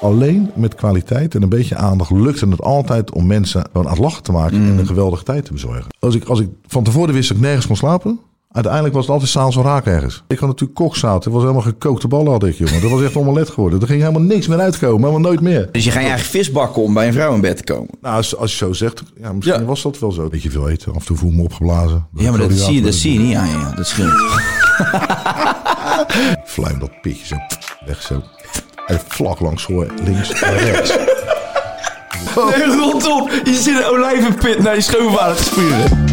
Alleen met kwaliteit en een beetje aandacht lukte het altijd om mensen aan het lachen te maken en een geweldige tijd te bezorgen. Als ik, als ik van tevoren wist dat ik nergens kon slapen, uiteindelijk was het altijd s'avonds wel raak ergens. Ik had natuurlijk kokzout. Het was helemaal gekookte ballen had ik, jongen. Dat was echt omelet geworden. Er ging helemaal niks meer uitkomen, helemaal nooit meer. Dus je gaat je eigen vis bakken om bij een vrouw in bed te komen. Nou, als, als je zo zegt, ja, misschien Ja. was dat wel zo. Beetje veel eten, af en toe voel me opgeblazen. Ja, maar dat zie je, dat ja, zie je niet aan je. Dat scheelt. Fluim dat pitje zo weg zo. En vlak langs voor links en rechts. Nee, rondom. Je zit een olijvenpit naar je schoonvader te spuren.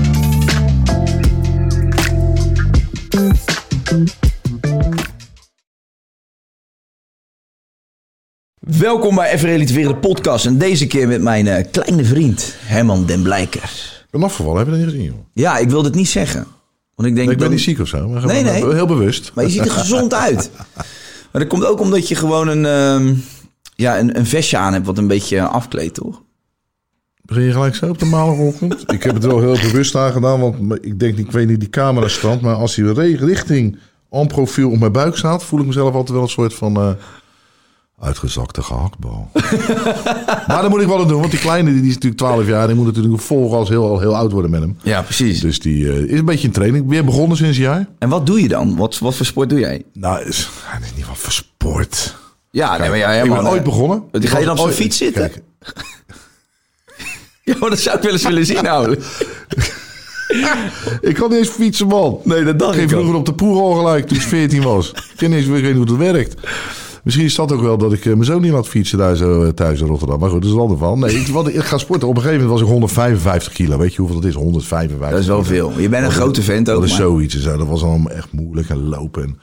Welkom bij Even Relativeren de podcast. En deze keer met mijn eh, kleine vriend Herman den Blijker. Ben afgevallen, heb je dat niet gezien, joh? Ja, ik wilde het niet zeggen. Want ik denk Ik ben niet ziek of zo, maar Nee, nee. heel bewust. Maar je ziet er gezond uit. Maar dat komt ook omdat je gewoon een, ehm, ja, een, een vestje aan hebt wat een beetje afkleedt, toch? Begin je gelijk zo op de maandagochtend? ik heb het wel heel bewust aan gedaan, want ik denk, ik weet niet die camera stand, maar als hij richting en profiel op mijn buik staat, voel ik mezelf altijd wel een soort van eh, uitgezakte gehaktbal. maar dat moet ik wel aan doen, want die kleine die is natuurlijk 12 jaar, die moet natuurlijk volgens heel, heel oud worden met hem. Ja, precies. Dus die eh, is een beetje in training. Weer begonnen sinds een jaar. En wat doe je dan? Wat, wat voor sport doe jij? Nou, is, is niet wat voor sport. Ja, nee, maar ja, ik helemaal, ben ooit eh, begonnen. Ga je dan op Ooit- fiets zitten? Kijk, Ja, maar dat zou ik wel eens willen zien, ouwe. ik kan niet eens fietsen, man. Nee, dat dacht Ik ging ik al. vroeger op de poer al gelijk toen ik 14 was. Ik weet niet eens hoe het werkt. Misschien is dat ook wel dat ik eh, mijn zoon niet laat fietsen daar zo eh, thuis in Rotterdam. Maar goed, dat is een ander van. Nee, ik, ik ga sporten. Op een gegeven moment was ik 155 kilo. Weet je hoeveel dat is? 155. Dat is wel kilo. veel. Je bent een grote vent ook, Dat is maar- zoiets zo. Dat was allemaal echt moeilijk en lopen. En op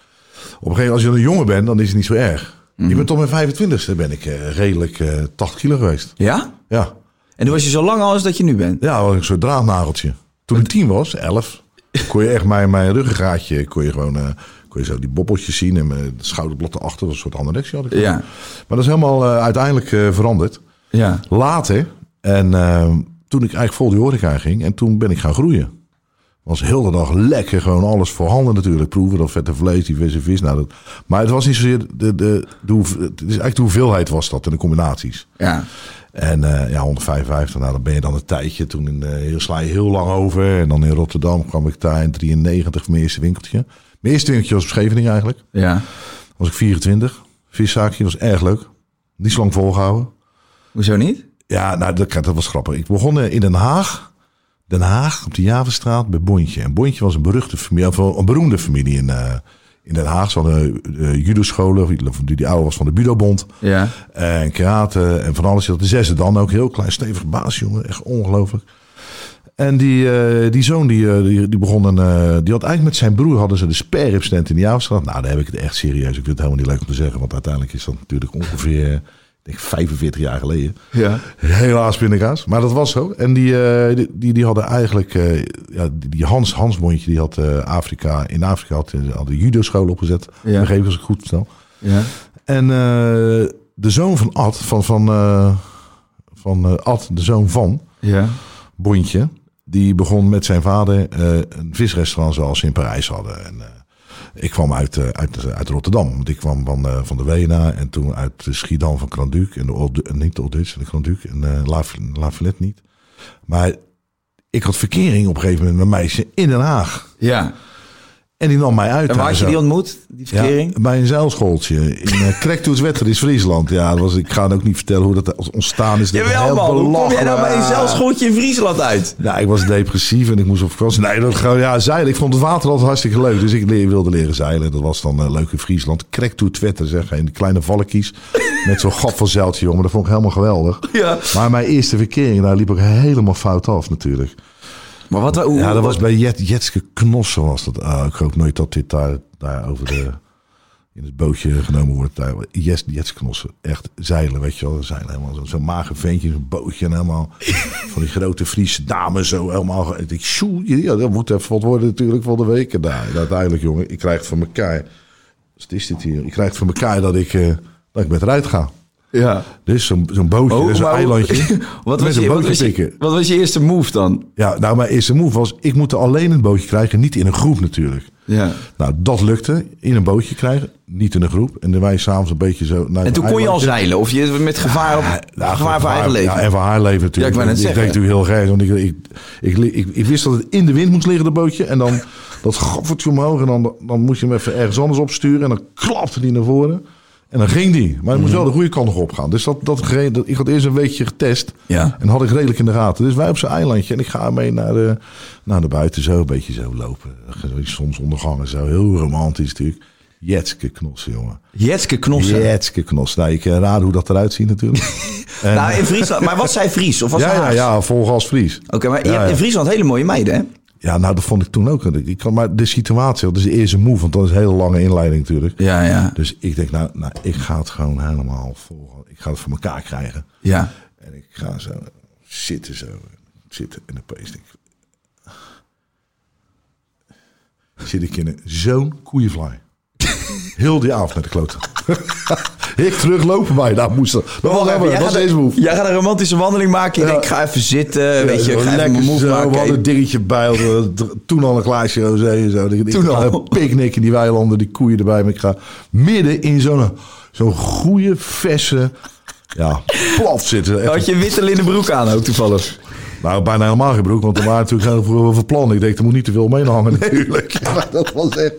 een gegeven moment, als je een jongen bent, dan is het niet zo erg. Mhm. Je bent tot mijn 25ste ben ik eh, redelijk eh 80 kilo geweest. Ja? Ja. En toen was je zo lang al als dat je nu bent? Ja, was een soort draadnageltje. Toen ik tien was, elf, kon je echt mijn, mijn ruggengraatje, kon je gewoon, kon je zo die bobbeltjes zien en mijn schouderblad erachter, dat een soort anorexia had ik. Ja. Maar dat is helemaal eh, uiteindelijk eh, veranderd. Ja. Later, en eh, toen ik eigenlijk vol die horeca ging, en toen ben ik gaan groeien. Was heel de dag lekker, gewoon alles voorhanden natuurlijk. Proeven dat vette vlees, die verse vis. Nou, dat, maar het was niet zozeer, de, de, de, het is eigenlijk de hoeveelheid was dat en de combinaties. Ja. En eh, ja, 155, nou dan ben je dan een tijdje. Toen in, eh, heel, sla je heel lang over. En dan in Rotterdam kwam ik daar in 93 mijn eerste winkeltje. Mijn eerste winkeltje was op Scheveningen eigenlijk. Ja. Was ik 24. Viszaakje was erg leuk. Niet zo lang volgehouden. Hoezo niet? Ja, nou dat, dat was grappig. Ik begon eh, in Den Haag. Den Haag, op de Javenstraat, bij Bontje. En Bontje was een beruchte familie, of een beroemde familie in, eh, in Den Haag. Ze hadden uh, judo-scholen, die, die oude was van de Budobond. Ja. En karate en van alles. De zesde dan ook. Heel klein, stevig baas, jongen. Echt ongelooflijk. En die, eh, die zoon die, eh, die, die begon een... eh, die had eigenlijk met zijn broer hadden ze de sperrip stand in de Javenstraat. Nou, daar heb ik het echt serieus. Ik vind het helemaal niet leuk om te zeggen. Want uiteindelijk is dat natuurlijk ongeveer... Ik denk 45 jaar geleden. Ja. Helaas pindakaas. Maar dat was zo. En die, die, die, die hadden eigenlijk... ja, die, die Hans Hans Mondje, die had Afrika... In Afrika had, had de judo-school opgezet. Ja. Begreep als ik goed vertel. Ja. En de zoon van Ad, van, van, van Ad, de zoon van Ja. Bontje, die begon met zijn vader eh, een visrestaurant zoals ze in Parijs hadden. En, eh, ik kwam uit, eh, uit, uit Rotterdam, want ik kwam van, van de Wena en toen uit de Schiedam van Kranduc. En de Old, niet de Old Dutch, de Kranduc en eh La, niet. Maar ik had verkering op een gegeven moment met meisje in Den Haag. Ja. En die nam mij uit. En waar had je die ontmoet, die verkering? Ja, bij een zeilschooltje in uh, Krektoetswetter is Friesland. Ja, dat was, ik ga ook niet vertellen hoe dat ontstaan is. Dat Jawel heel man, hoe kom jij nou bij een Ja. zeilschooltje in Friesland uit? Ja, ik was depressief en ik moest op vakantie. Nee, dat gewoon, ja, zeilen. Ik vond het water altijd hartstikke leuk. Dus ik leer- wilde leren zeilen. Dat was dan eh, leuk in Friesland. Krektoetswetter, zeg. In die kleine valkies. Met zo'n gat van zeiltje, jongen. Dat vond ik helemaal geweldig. Ja. Maar mijn eerste verkering, daar liep ik helemaal fout af natuurlijk. Maar wat, hoe, Ja, dat wat- was bij Jet, Jetske Knossen was dat. Ah, ik hoop nooit dat dit daar, daar over de... In het bootje genomen wordt. Daar. Jes, Jetske Knossen. Echt zeilen, weet je wel. Zeilen helemaal zo- zo'n mager ventje in een bootje. En helemaal van die grote Friese dames zo helemaal. Ik sjoe, ja, dat moet even wat worden natuurlijk van de week. En daar, uiteindelijk, jongen, ik krijg van elkaar. Wat is dit hier? Ik krijg van elkaar dat ik, eh, dat ik met eruit ga. Ja. Dus zo'n zo'n bootje, Oh, hoe- eilandje. wat, met was een je, wat, bootje was je, wat was je eerste move dan? Ja, nou, mijn eerste move was, ik moet alleen een bootje krijgen, niet in een groep natuurlijk. Ja. Nou, dat lukte. In een bootje krijgen, niet in een groep. En dan wij s'avonds een beetje zo... Naar En toen kon je al zeilen? Of je met gevaar, op, Ja, gevaar voor eigen leven? Ja, en voor haar leven natuurlijk. Ja, ik net ik natuurlijk heel gek. Want ik, ik, ik, ik, ik wist dat het in de wind moest liggen, dat bootje. En dan dat gaffertje omhoog. En dan, dan moest je hem even ergens anders opsturen. En dan klapte die naar voren. En dan ging die. Maar hij moest wel de goede kant nog opgaan. Dus dat, dat, dat, ik had eerst een weekje getest. Ja. En had ik redelijk in de gaten. Dus wij op zijn eilandje. En ik ga mee naar de, naar de buiten zo. Een beetje zo lopen. Soms ondergangen zo. Heel romantisch natuurlijk. Jetske knossen, jongen. Jetske Knossen. Jetske knossen. Nou, je kan raden hoe dat eruit ziet natuurlijk. En- Nou, in Friesland. Maar was zij Fries? Of was ja, ja, ja, volgas Fries. Oké, maar je hebt in. Friesland hele mooie meiden, hè? Ja, nou, dat vond ik toen ook. Ik kan, maar de situatie, dat is de eerste move, want dat is een hele lange inleiding natuurlijk. Ja, ja. Dus ik denk, nou, nou, ik ga het gewoon helemaal volgen. Ik ga het voor elkaar krijgen. Ja. En ik ga zo zitten, zo zitten. En opeens denk ik... Zit ik in een zo'n koeienvlaai. Heel die avond met de kloten. ik teruglopen bij, daar moest dat. Was, even, dat gaat was deze move. jij gaat een romantische wandeling maken. Je Ja. denkt, ik ga even zitten. weet je, ik ga even move zo, maken. We hadden een dingetje bij. Toen al een glaasje rosé en zo. Ik, Toen al. een picknick in die weilanden, die koeien erbij. Maar ik ga midden in zo'n zo'n goede, verse... Ja, plat zitten. Had je witte linnen broek aan ook toevallig? Nou, bijna helemaal geen broek, want er waren natuurlijk heel veel veel plannen. Ik denk, er moet niet te veel mee hangen natuurlijk. Maar dat was echt...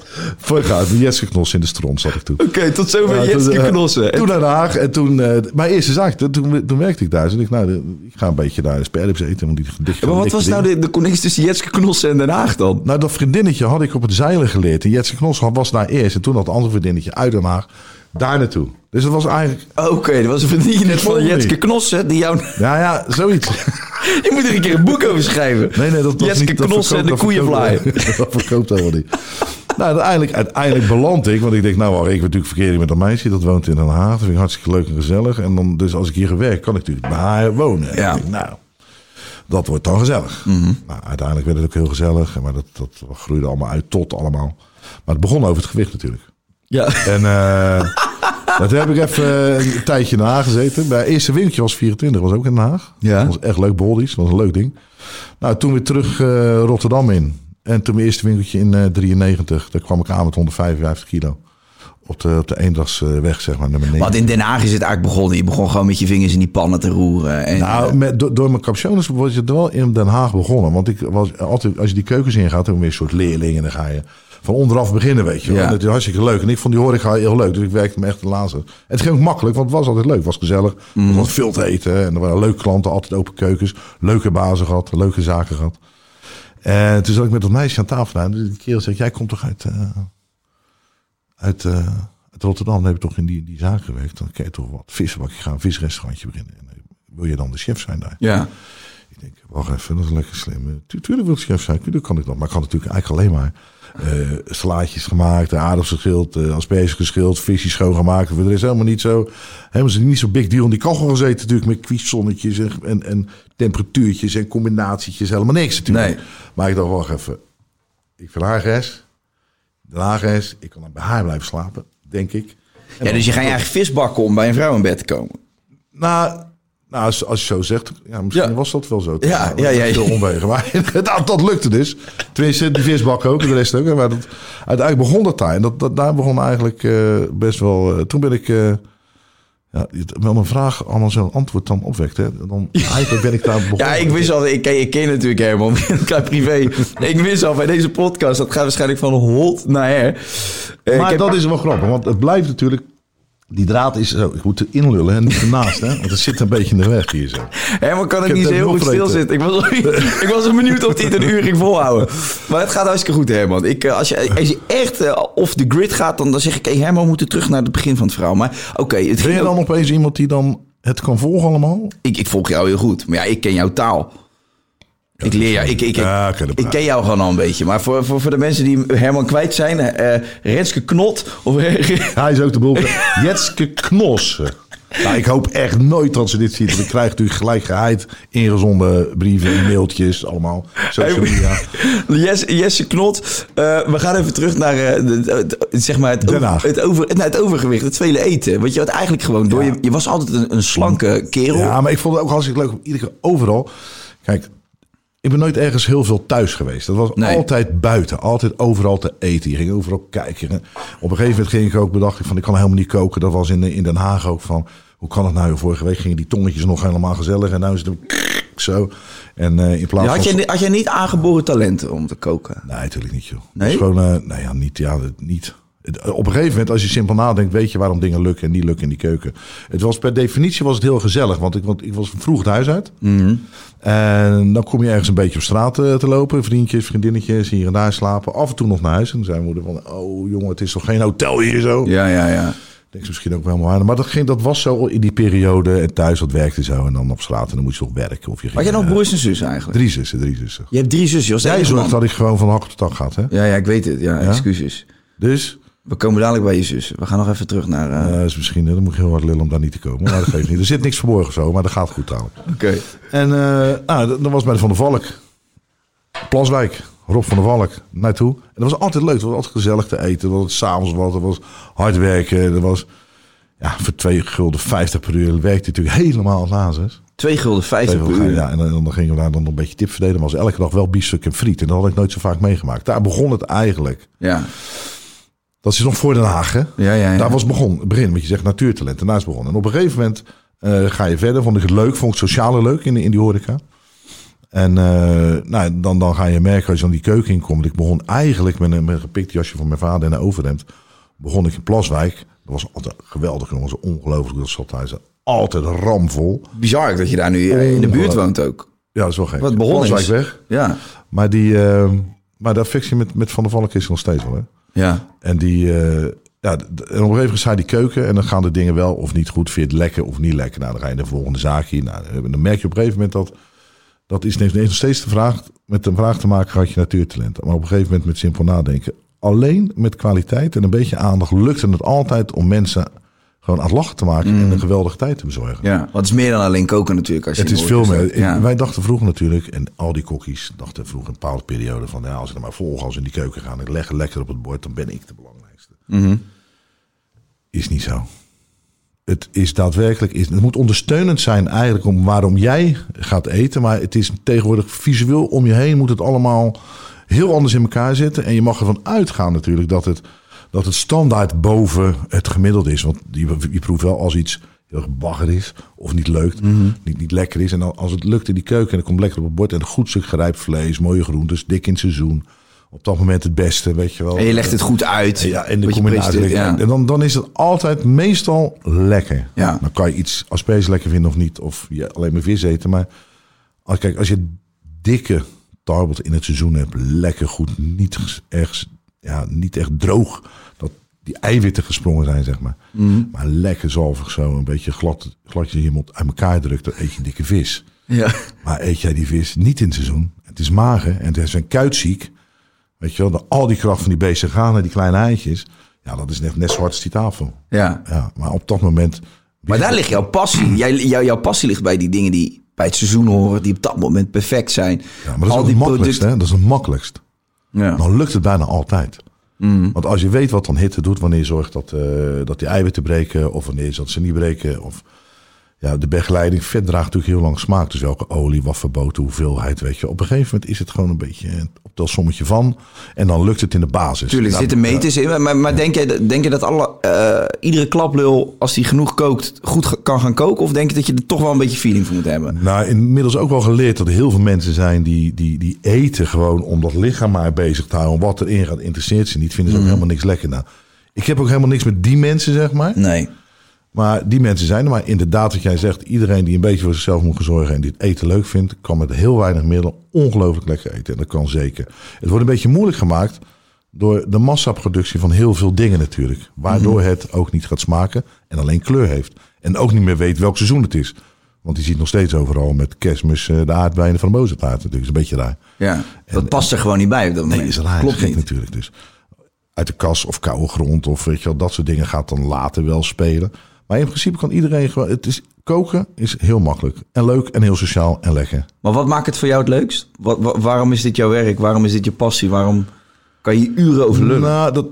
Uit, de Jetske Knos in de stront zat ik toen. Oké, tot zover Ja, Jetske eh, Knossen. En- Toen naar Den Haag en toen... eh, mijn eerste zaak, toen, toen, toen werkte ik daar. Dus ik, nou, de- ik ga een beetje daar de sperrips eten. Want die maar wat was nou de, de connectie tussen Jetske Knossen en Den Haag dan? Nou, dat vriendinnetje had ik op het zeilen geleerd. En Jetske Knos was daar eerst. En toen had het andere vriendinnetje uit Den Haag daar naartoe. Dus dat was eigenlijk... Oké, dat was een net van. Jetske Knossen. Die jou... Ja, ja, zoiets. Je moet er een keer een boek over schrijven. Nee, nee, dat, dat Jetske niet, Knossen en de koeienvlaai. verkoopt- Dat verkoopt helemaal niet. Nou, uiteindelijk, uiteindelijk beland ik. Want ik denk, nou, ik heb natuurlijk verkering met een meisje. Dat woont in Den Haag. Dat vind ik hartstikke leuk en gezellig. En dan, dus als ik hier gewerkt, kan ik natuurlijk bij haar wonen. En Ja. denk, nou, dat wordt dan gezellig. Nou, uiteindelijk werd het ook heel gezellig. Maar dat, dat groeide allemaal uit tot allemaal. Maar het begon over het gewicht natuurlijk. Ja. En eh dat heb ik even een tijdje in Den Haag gezeten. Mijn eerste winkeltje was 24, was ook in Den Haag. Ja. Dat was echt leuk, Boldies. Dat was een leuk ding. Nou, toen weer terug eh, Rotterdam in. En toen mijn eerste winkeltje in eh 93. Daar kwam ik aan met 155 kilo. Op de, op de Eendagsweg, zeg maar, nummer 9. Want in Den Haag is het eigenlijk begonnen. Je begon gewoon met je vingers in die pannen te roeren. En, Nou, met, door, door mijn captiones was het wel in Den Haag begonnen. Want ik was altijd, als je die keukens ingaat, dan je een soort leerling. En dan ga je van onderaf beginnen, weet je wel. Ja. En dat is hartstikke leuk. En ik vond die horeca heel leuk. Dus ik werkte me echt de laatste. En het ging ook makkelijk, want het was altijd leuk. Het was gezellig. Er was veel te eten. En er waren leuke klanten, altijd open keukens. Leuke bazen gehad, leuke zaken gehad. En toen zat ik met dat meisje aan tafel. En die kerel zei, jij komt toch uit, eh, uit, eh, uit Rotterdam? Dan heb je toch in die, die zaak gewerkt? Dan kan je toch wat visbakje gaan, een visrestaurantje beginnen. En, eh, wil je dan de chef zijn daar? ja. Ik denk, wacht even, dat is lekker slim. Eh, tu- Tuurlijk wil ik chef zijn, tuurlijk kan ik dat. Maar ik had natuurlijk eigenlijk alleen maar eh salaatjes gemaakt, aardappels geschild, eh asperges geschild, visjes schoongemaakt. Er is helemaal niet zo, helemaal niet zo big deal. En die kachel gezeten natuurlijk met kwiezonnetjes en, en, en temperatuurtjes en combinatietjes. Helemaal niks natuurlijk. Nee. Maar ik dacht, wacht even. Ik vind haar ges. De Haagres. Ik kan dan bij haar blijven slapen, denk ik. En ja, dus je gaat je eigen vis bakken om bij een vrouw in bed te komen. nou, nou als, als je zo zegt, ja, misschien Ja. was dat wel zo. Ja, ja, ja, ja. Veel omwegen. Maar dat, dat lukte dus. Tenminste, die visbak ook en de rest ook. Maar dat, uiteindelijk begon dat daar. En dat, dat, daar begon eigenlijk eh, best wel... eh, toen ben ik... eh, Ja, wel een vraag allemaal zo'n antwoord dan opwekt. Hè? Dan, eigenlijk ben ik daar begonnen. Ja, ik wist al, ik ken, ik ken natuurlijk Herman, klein privé. Ik wist al bij deze podcast, dat gaat waarschijnlijk van hot naar her. Maar ik heb- dat is wel grappig, want het blijft natuurlijk... Die draad is zo, ik moet er inlullen en niet ernaast, hè? Want het zit een beetje in de weg hier zo. Herman kan heb niet zo heel goed stilzitten. Ik was, ik was benieuwd of hij het een uur ging volhouden. Maar het gaat hartstikke goed, Herman. Ik, eh, als, je, als je echt eh, off the grid gaat, dan, dan zeg ik... Hey, Herman, we moeten terug naar het begin van het verhaal. Maar oké, het Ben je ook- dan opeens iemand die dan het kan volgen allemaal? ik, ik volg jou heel goed. Maar ja, ik ken jouw taal. Ik leer jou. Ik, ik, ik, Ja, ik ken jou gewoon al een beetje. Maar voor, voor, voor de mensen die Herman kwijt zijn... eh Renske Knot of... Hij is ook de boel. Jetske Knos. Nou, ik hoop echt nooit dat ze dit ziet. Want ik krijg natuurlijk gelijk geheid ingezonde brieven en mailtjes. Allemaal. Social media. Jesse, Jesse Knot, eh, we gaan even terug naar eh, de- de- het, zeg maar het, over, het, over, het overgewicht, het vele eten. Want je had eigenlijk gewoon door. Je, je was altijd een, een slanke kerel. Ja, maar ik vond het ook hartstikke leuk om iedere overal. Kijk, ik ben nooit ergens heel veel thuis geweest. Dat was Nee. altijd buiten. Altijd overal te eten. Je ging overal kijken. Op een gegeven moment ging ik ook bedacht van ik kan helemaal niet koken. Dat was in, in Den Haag ook van hoe kan het nou? Vorige week gingen die tongetjes nog helemaal gezellig en nu is het zo. En eh, in plaats Ja, had, van je, had jij niet aangeboren talenten om te koken? Nee, natuurlijk niet, joh. Nee? Is gewoon, eh, nou ja, niet, ja, niet. Het- Op een gegeven moment, als je simpel nadenkt, weet je waarom dingen lukken en niet lukken in die keuken. Het was per definitie was het heel gezellig, want ik, want ik was vroeg het huis uit. Mhm. En dan kom je ergens een beetje op straat eh, te lopen, vriendjes, vriendinnetjes, hier en daar slapen. Af en toe nog naar huis. En dan zei mijn moeder van, oh jongen, het is toch geen hotel hier zo? Ja, ja, ja. Ik denk ze misschien ook wel helemaal aan. Maar dat, ging, dat was zo in die periode. En thuis, dat werkte zo. En dan op straat. En dan moest je nog werken. Of je ging, Had jij nog eh, broers en zussen eigenlijk? Drie zussen, drie zussen. Je hebt drie de Jij zorgt dat ik gewoon van hak op de tak gaat, hè? Ja, ja, ik weet het. Ja, excuses. Dus... We komen dadelijk bij je zus. We gaan nog even terug naar... eh, Eh, dat is misschien, dan moet je heel hard lullen om daar niet te komen. Maar dat geeft niet. Er zit niks verborgen zo, maar dat gaat goed trouwens. Oké. En eh, nou, dat dat was bij de Van der Valk. Plaswijk. Rob van der Valk naartoe. En dat was altijd leuk. Het was altijd gezellig te eten. Het was s'avonds wat. Het was hard werken. Er was ja, voor 2 gulden 50 per uur werkte natuurlijk helemaal als hazes. Twee gulden vijftig per uur. Ja, en dan, dan gingen we daar dan een beetje tip verdelen. Maar was elke dag wel biefstuk en friet. En dat had ik nooit zo vaak meegemaakt. Daar begon het eigenlijk. Ja. Dat is nog voor Den Haag, hè? Ja, ja, ja. Daar was het begon, het begin, wat je zegt, natuurtalent. En daar is begonnen. En op een gegeven moment eh, ga je verder. Vond ik het leuk, vond ik het sociale leuk in, in die horeca. En eh, nou, dan, dan ga je merken als je dan die keuken in komt. Ik begon eigenlijk met een, met een gepikt jasje van mijn vader en een overhemd. Begon ik in Plaswijk. Dat was altijd geweldig, jongens. Ongelooflijk, dat zat thuis. Altijd ramvol. Bizar dat je daar nu eh, in de buurt woont ook. Ja, dat is wel gek. Wat begonnen Plaswijk is. weg. Ja. Maar, die, eh, maar de affectie met, met Van der Valk is nog steeds wel, hè? Ja. En die, eh, ja, en op een gegeven moment je die keuken en dan gaan de dingen wel of niet goed. Vind je het lekker of niet lekker? Nou, dan ga je de volgende zaakje. Nou, dan merk je op een gegeven moment dat, dat is nog steeds de vraag, met een vraag te maken had je natuurtalent. Maar op een gegeven moment met simpel nadenken. Alleen met kwaliteit en een beetje aandacht lukte het altijd om mensen gewoon aan het lachen te maken en een geweldige tijd te bezorgen. Ja. Want het is meer dan alleen koken natuurlijk. Als je Het is veel meer. Ja. Wij dachten vroeger natuurlijk, en al die kokkies dachten vroeger een bepaalde periode van, ja, als ik er maar volg, als we in die keuken gaan, ik leg lekker op het bord, dan ben ik de belangrijkste. Mhm. Is niet zo. Het is daadwerkelijk, is, het moet ondersteunend zijn eigenlijk om waarom jij gaat eten, maar het is tegenwoordig visueel om je heen moet het allemaal heel anders in elkaar zitten. En je mag ervan uitgaan natuurlijk dat het, dat het standaard boven het gemiddelde is. Want je, je proeft wel als iets heel erg bagger is of niet leuk, niet, niet lekker is. En dan, als het lukt in die keuken en het komt lekker op het bord en een goed stuk gerijpt vlees, mooie groentes, dik in het seizoen. Op dat moment het beste, weet je wel. En je legt het goed uit. Ja, en de combinatie. ja. En dan, dan is het altijd meestal lekker. Ja. Dan kan je iets asperges lekker vinden of niet. Of je alleen maar vis eten. Maar als, kijk, als je dikke tarbot in het seizoen hebt, lekker goed, niet ergens, ja, niet echt droog, dat die eiwitten gesprongen zijn, zeg maar. Mhm. Maar lekker zalvig zo, een beetje glad, je mond uit elkaar drukt, dan eet je dikke vis. Ja. Maar eet jij die vis niet in het seizoen, het is mager en het is een kuitziek, weet je wel, de, al die kracht van die beesten gaan naar die kleine eitjes, ja, dat is net, net zwart als die tafel. ja. Ja, maar op dat moment... Maar daar ligt jouw passie. Jij, jou, jouw passie ligt bij die dingen die bij het seizoen horen, die op dat moment perfect zijn. Ja, maar dat is Al die het makkelijkst, producten- hè? Dat is het makkelijkst. Ja. Dan lukt het bijna altijd. Want als je weet wat dan hitte doet, wanneer je zorgt dat, eh, dat die eiwitten breken, of wanneer je dat ze niet breken, of ja, de begeleiding, vet draagt natuurlijk heel lang smaak. Dus welke olie, wat verboten, hoeveelheid, weet je. Op een gegeven moment is het gewoon een beetje op dat sommetje van. En dan lukt het in de basis. Tuurlijk, er Nou, zitten meters in. Maar, maar denk, je, denk je dat alle, eh, iedere klaplul, als die genoeg kookt, goed kan gaan koken? Of denk je dat je er toch wel een beetje feeling voor moet hebben? Nou, inmiddels ook wel geleerd dat er heel veel mensen zijn die, die, die eten gewoon om dat lichaam maar bezig te houden. Wat erin gaat, interesseert ze niet. Vinden ze ook helemaal niks lekker. Nou, ik heb ook helemaal niks met die mensen, zeg maar. Nee. Maar die mensen zijn er. Maar inderdaad, wat jij zegt, iedereen die een beetje voor zichzelf moet zorgen en die het eten leuk vindt, kan met heel weinig middelen ongelooflijk lekker eten. En dat kan zeker. Het wordt een beetje moeilijk gemaakt door de massaproductie van heel veel dingen natuurlijk. Waardoor het ook niet gaat smaken en alleen kleur heeft. En ook niet meer weet welk seizoen het is. Want die ziet nog steeds overal met kerstmis eh, de aardbeien van de mozartaart natuurlijk. Dat is een beetje raar. Ja, dat past er gewoon niet bij op dat Nee, moment. is raar. Klopt Klopt niet. natuurlijk. Dus uit de kas of koude grond of weet je wel, dat soort dingen gaat dan later wel spelen. Maar in principe kan iedereen gewoon. Het is, koken is heel makkelijk en leuk en heel sociaal en lekker. Maar wat maakt het voor jou het leukst? Wat, wa- waarom is dit jouw werk? Waarom is dit je passie? Waarom kan je uren over lullen? Nou, dat,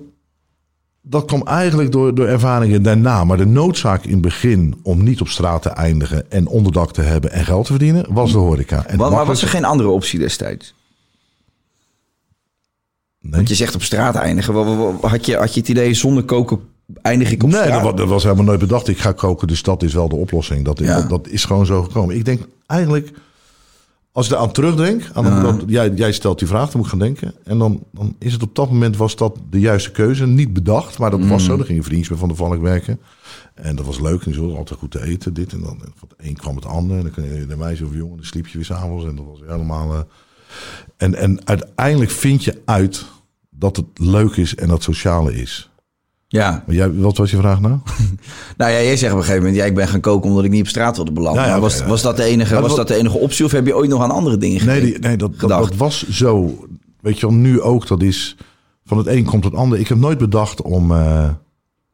dat kwam eigenlijk door, door ervaringen daarna. Maar de noodzaak in het begin om niet op straat te eindigen en onderdak te hebben en geld te verdienen, was de horeca. En maar was er geen andere optie destijds? Nee. Want je zegt op straat eindigen. Had je, had je het idee zonder koken eindig ik op Nee, dat was, dat was helemaal nooit bedacht. Ik ga koken, dus dat is wel de oplossing. Dat, Ja. dat, dat is gewoon zo gekomen. Ik denk eigenlijk, als ik aan terugdenk, aan jij, jij stelt die vraag, dan moet ik gaan denken. En dan, dan is het op dat moment was dat de juiste keuze. Niet bedacht, maar dat Mm. was zo. Dan gingen vriendjes bij Van der Valk werken. En dat was leuk. En zo altijd goed te eten, dit en dan. En van het een kwam het ander. En dan je de meisje of jongen, dan sliep je weer s'avonds. En dat was helemaal... eh, en, en uiteindelijk vind je uit dat het leuk is en dat het sociale is. Ja. Jij, wat was je vraag nou? Nou ja, jij zegt op een gegeven moment... Ja, ik ben gaan koken omdat ik niet op straat wilde belanden. Ja, oké, was, was, dat de enige, was dat de enige optie? Of heb je ooit nog aan andere dingen Nee, die, nee dat, dat, gedacht. dat was zo. Weet je wel, nu ook. Dat is van het een komt het ander. Ik heb nooit bedacht om eh,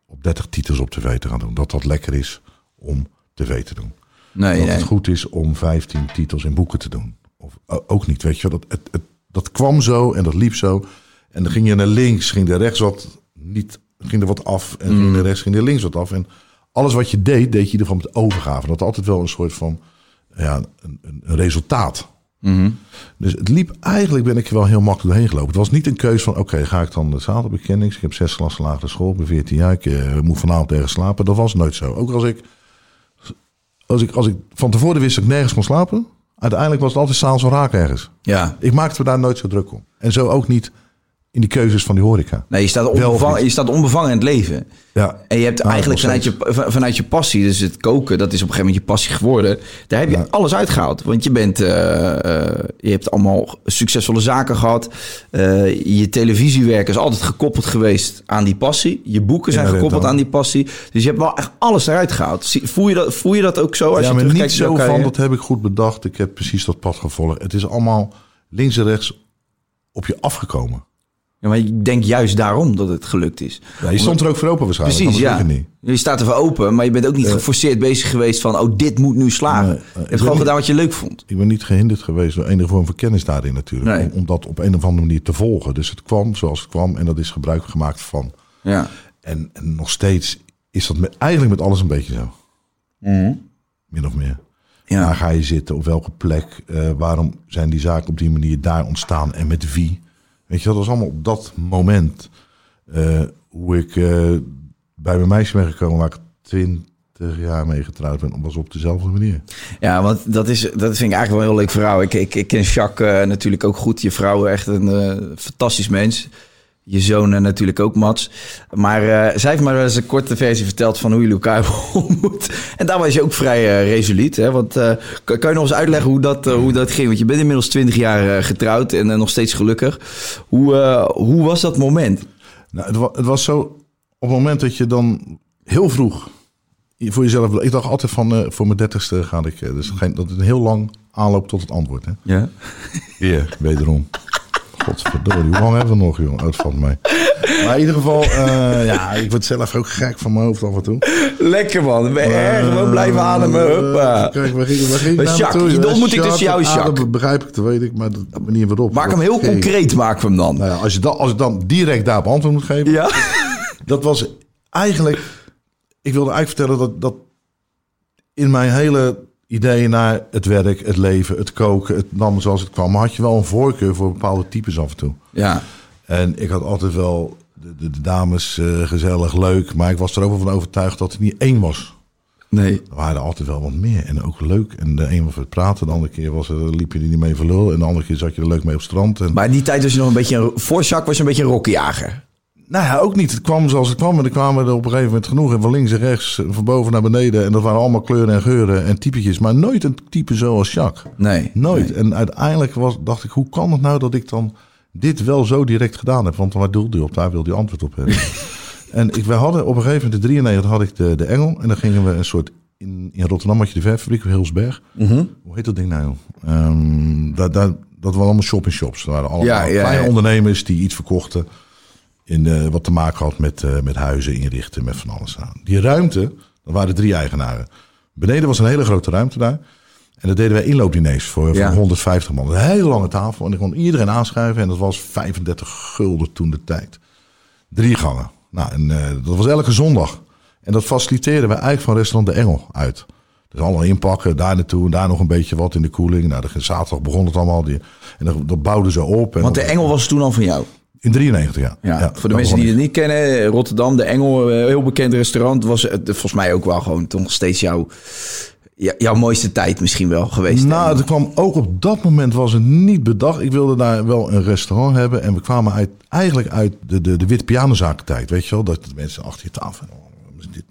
op 30 titels op tv te gaan doen. Dat dat lekker is om tv te doen. Nee, dat nee. het goed is om 15 titels in boeken te doen. Of ook niet, weet je wel. Dat, het, het, dat kwam zo en dat liep zo. En dan ging je naar links, ging er rechts wat niet, ging er wat af. En ging er rechts, ging er links wat af. En alles wat je deed, deed je ervan met overgave. Dat had altijd wel een soort van ja, een, een, resultaat. Dus het liep, eigenlijk ben ik er wel heel makkelijk doorheen gelopen. Het was niet een keuze van, oké, ga ik dan de zaterdagbekendings. Ik heb zes klassen lagere school, ik ben 14 jaar, ik eh, moet vanavond ergens slapen. Dat was nooit zo. Ook als ik, als ik, als ik van tevoren wist dat ik nergens kon slapen, uiteindelijk was het altijd s'avonds wel raak ergens. Ja. Ik maakte me daar nooit zo druk om. En zo ook niet in die keuzes van die horeca. Nee, je staat, onbevangen, niet? je staat onbevangen in het leven. Ja. En je hebt Nou, eigenlijk vanuit je, vanuit je passie, dus het koken, dat is op een gegeven moment je passie geworden. Daar heb je alles uitgehaald. Want je bent, eh, eh, je hebt allemaal succesvolle zaken gehad. Eh, je televisiewerk is altijd gekoppeld geweest aan die passie. Je boeken zijn gekoppeld aan die passie. Dus je hebt wel echt alles eruit gehaald. Voel je dat, voel je dat ook zo als ja, je maar niet terugkijkt zo jouw van, dat heb ik goed bedacht. Ik heb precies dat pad gevolgd. Het is allemaal links en rechts op je afgekomen. Ja, maar ik denk juist daarom dat het gelukt is. Ja, je stond er ook voor open waarschijnlijk. Precies, ja. niet. Je staat ervoor open, maar je bent ook niet geforceerd bezig geweest van... oh, dit moet nu slagen. Nee, je eh, hebt gewoon niet- gedaan wat je leuk vond. Ik ben niet gehinderd geweest door enige vorm van kennis daarin natuurlijk. Nee. Om, om dat op een of andere manier te volgen. Dus het kwam zoals het kwam en dat is gebruik gemaakt van. Ja. En, en nog steeds is dat met, eigenlijk met alles een beetje zo. Min of meer. Ja. Waar ga je zitten? Op welke plek? Eh, waarom zijn die zaken op die manier daar ontstaan? En met wie? Weet je, dat was allemaal op dat moment. eh, hoe ik eh, bij mijn meisje ben gekomen waar ik twintig jaar mee getrouwd ben. was op dezelfde manier. Ja, want dat, is, dat vind ik eigenlijk wel een heel leuk verhaal. Ik, ik, ik ken Jacques eh, natuurlijk ook goed. Je vrouw echt een fantastisch mens. Je zoon eh, natuurlijk ook, Mats. Maar eh, zij heeft maar eens een korte versie verteld van hoe jullie elkaar ontmoet. En daar was je ook vrij eh, resoluut. Hè? Want kan, kan je nog eens uitleggen hoe dat, hoe dat ging? Want je bent inmiddels 20 jaar getrouwd en nog steeds gelukkig. Hoe, hoe was dat moment? Nou, het, wa- het was zo, op het moment dat je dan heel vroeg voor jezelf... Ik dacht altijd van, voor mijn dertigste ga ik... dus dat is een heel lang aanloop tot het antwoord. Hè? Ja. Weer, wederom. Godverdorie, hoe lang hebben we nog, joh? Het valt mij. Maar in ieder geval, eh, ja, ik word zelf ook gek van mijn hoofd af en toe. Lekker man, erg gewoon blijven ademen. Hoppa. Kijk, waar ging, waar ging ik nou Jacques, naartoe? de Ja, ontmoeting tussen jou en Jacques. dat begrijp ik, dat weet ik, maar de manier waarop. Maak hem heel concreet, maken we hem dan. Nou ja, als, je dan, als ik dan direct daarop antwoord moet geven. Ja? Dat was eigenlijk... Ik wilde eigenlijk vertellen dat, dat in mijn hele idee naar het werk, het leven, het koken, het nam zoals het kwam, had je wel een voorkeur voor bepaalde types af en toe. Ja. En ik had altijd wel de, de, de dames eh, gezellig, leuk, maar ik was er ook wel van overtuigd dat het niet één was. Nee. Er waren er altijd wel wat meer en ook leuk. En de een was het praten, de andere keer was er, liep je er niet mee voor lul. En de andere keer zat je er leuk mee op het strand. En, Maar in die tijd was je nog een beetje... Een, voor Jacques was je een beetje een rokkenjager. Nou ja, ook niet. Het kwam zoals het kwam. En er kwamen er op een gegeven moment genoeg. En van links en rechts, van boven naar beneden. En dat waren allemaal kleuren en geuren en typetjes. Maar nooit een type zoals Jacques. Nee. Nooit. En uiteindelijk was, dacht ik, hoe kan het nou dat ik dan dit wel zo direct gedaan heb? Want waar doelde hij op? Daar wilde hij antwoord op hebben. en ik, we hadden op een gegeven moment, in 93 had ik de, de Engel. En dan gingen we een soort, in, in Rotterdam had je de verfabriek, Hilsberg. Hoe heet dat ding nou? Ehm daar, daar, dat waren allemaal shop-in-shops. Dat waren allemaal Ja, ja, kleine ja. ondernemers die iets verkochten. In de, wat te maken had met, eh, met huizen inrichten, met van alles aan. Die ruimte, dat waren drie eigenaren. Beneden was een hele grote ruimte daar. En dat deden wij inloopdiners voor, voor Ja. 150 man. Een hele lange tafel. En ik kon iedereen aanschuiven. En dat was 35 gulden toen de tijd. Drie gangen. Nou, en eh, dat was elke zondag. En dat faciliteerden we eigenlijk van restaurant De Engel uit. Dus allemaal inpakken, daar naartoe. En daar nog een beetje wat in de koeling. Nou, de zaterdag begon het allemaal. Die, en dat, dat bouwden ze op. En Want de Engel was toen al van jou. In 93, ja. Ja, Ja, voor de mensen die het niet kennen, Rotterdam, de Engel, eh, heel bekend restaurant, was het, volgens mij ook wel gewoon toch nog steeds jouw, jouw mooiste tijd misschien wel geweest. Nou, het kwam ook op dat moment was het niet bedacht. Ik wilde daar wel een restaurant hebben. En we kwamen uit, eigenlijk uit de, de, de wit pianozakentijd. Weet je wel? Dat de mensen achter je tafel. oh,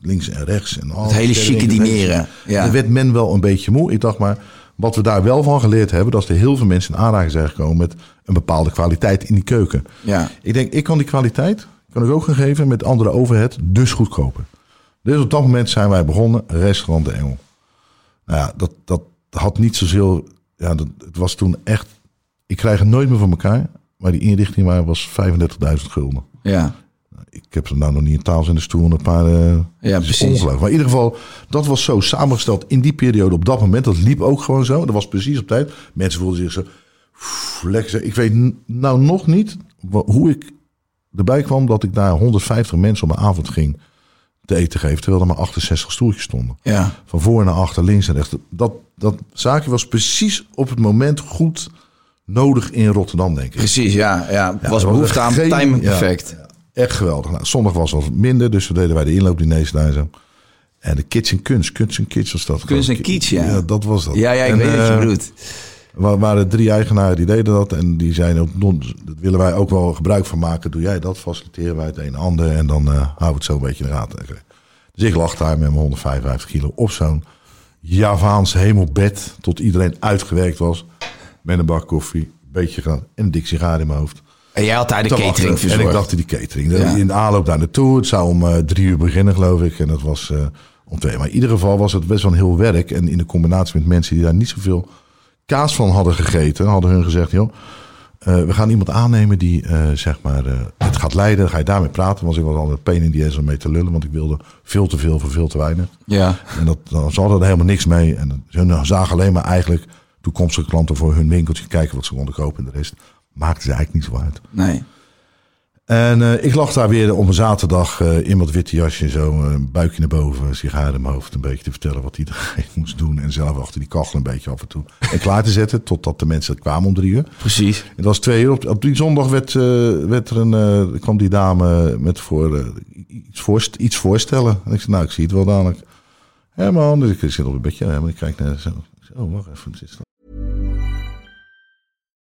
Links en rechts. En het hele chique dineren. Ja. Daar werd men wel een beetje moe. Ik dacht maar, wat we daar wel van geleerd hebben... dat er heel veel mensen in aanraking zijn gekomen... met een bepaalde kwaliteit in die keuken. Ja. Ik denk, ik kan die kwaliteit kan ik ook gaan geven met andere overhead, dus goedkoper. Dus op dat moment zijn wij begonnen, restaurant De Engel. Nou ja, dat, dat had niet zozeer, ja, dat, het was toen echt, ik krijg het nooit meer van elkaar, maar die inrichting waar was 35.000 gulden. Ja. Ik heb er nou nog niet een taal in de stoel en een paar. eh, Ja, precies. Maar in ieder geval, dat was zo samengesteld in die periode op dat moment. Dat liep ook gewoon zo. Dat was precies op tijd. Mensen voelden zich zo lekker. Ik weet nou nog niet hoe ik erbij kwam dat ik daar 150 mensen op een avond ging te eten geven. Terwijl er maar 68 stoeltjes stonden. Ja. Van voor naar achter, links en rechts. Dat, dat zaakje was precies op het moment goed nodig in Rotterdam, denk ik. Precies, ja. ja. Ja, was behoefte aan geen- timing ja, perfect. ja, echt geweldig. Nou, zondag was wat minder, dus we deden wij de inloopdiners daar zo. En de Kitchen Kunst, Kunst en Kitsch was dat. Kunst en Kitsch, ja. Ja, dat was dat. Ja, ja, ik En, weet wat je eh, bedoelt. Er waren drie eigenaren die deden dat. En die zeiden, ook, "Non, dat willen wij ook wel gebruik van maken. Doe jij dat, faciliteren wij het een en ander. En dan eh houden we het zo een beetje in de gaten. Dus ik lag daar met mijn 155 kilo op zo'n Javaans hemelbed. Tot iedereen uitgewerkt was. Met een bak koffie, een beetje gedaan. En een dik sigaar in mijn hoofd. En jij had daar de te catering verzorgd. En ik dacht die catering. Ja. In de aanloop daar naartoe. Het zou om eh, drie uur beginnen, geloof ik. En dat was eh, om twee. Maar in ieder geval was het best wel een heel werk. En in de combinatie met mensen die daar niet zoveel kaas van hadden gegeten, hadden hun gezegd: joh, eh, we gaan iemand aannemen die eh, zeg maar eh, het gaat leiden. Dan ga je daarmee praten. Want ik was al een pain in die ass om mee te lullen. Want ik wilde veel te veel voor veel te weinig. Ja. En dat, dan, ze hadden er helemaal niks mee. En hun zagen alleen maar eigenlijk toekomstige klanten voor hun winkeltje kijken wat ze konden kopen. En de rest maakte ze eigenlijk niet zo uit. Nee. En eh, ik lag daar weer op een zaterdag eh, in wat witte jasje, zo eh, een buikje naar boven, sigaar in mijn hoofd, een beetje te vertellen wat iedereen moest doen. En zelf achter die kachel een beetje af en toe. En klaar te zetten totdat de mensen kwamen om drie uur. Precies. Het was twee uur. Op, op die zondag werd, werd er een, kwam die dame met voor, iets, voorst, iets voorstellen. En ik zei, nou, ik zie het wel dadelijk. Herman, dus ik zit op een bedje. Herman, ik kijk naar zo. Oh, wacht even. wat is dat?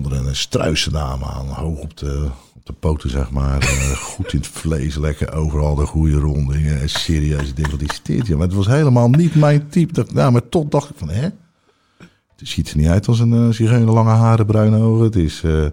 Kwam er een struise dame aan, hoog op de, op de poten, zeg maar. Eh, goed in het vlees, lekker overal de goede rondingen. En serieus, ik denk, wat dit? Ja, maar het was helemaal niet mijn type. Dat, nou, maar tot dacht ik van, hè? Het ziet er niet uit als een uh, zigeuner, lange haren, bruine ogen. Het is, eh,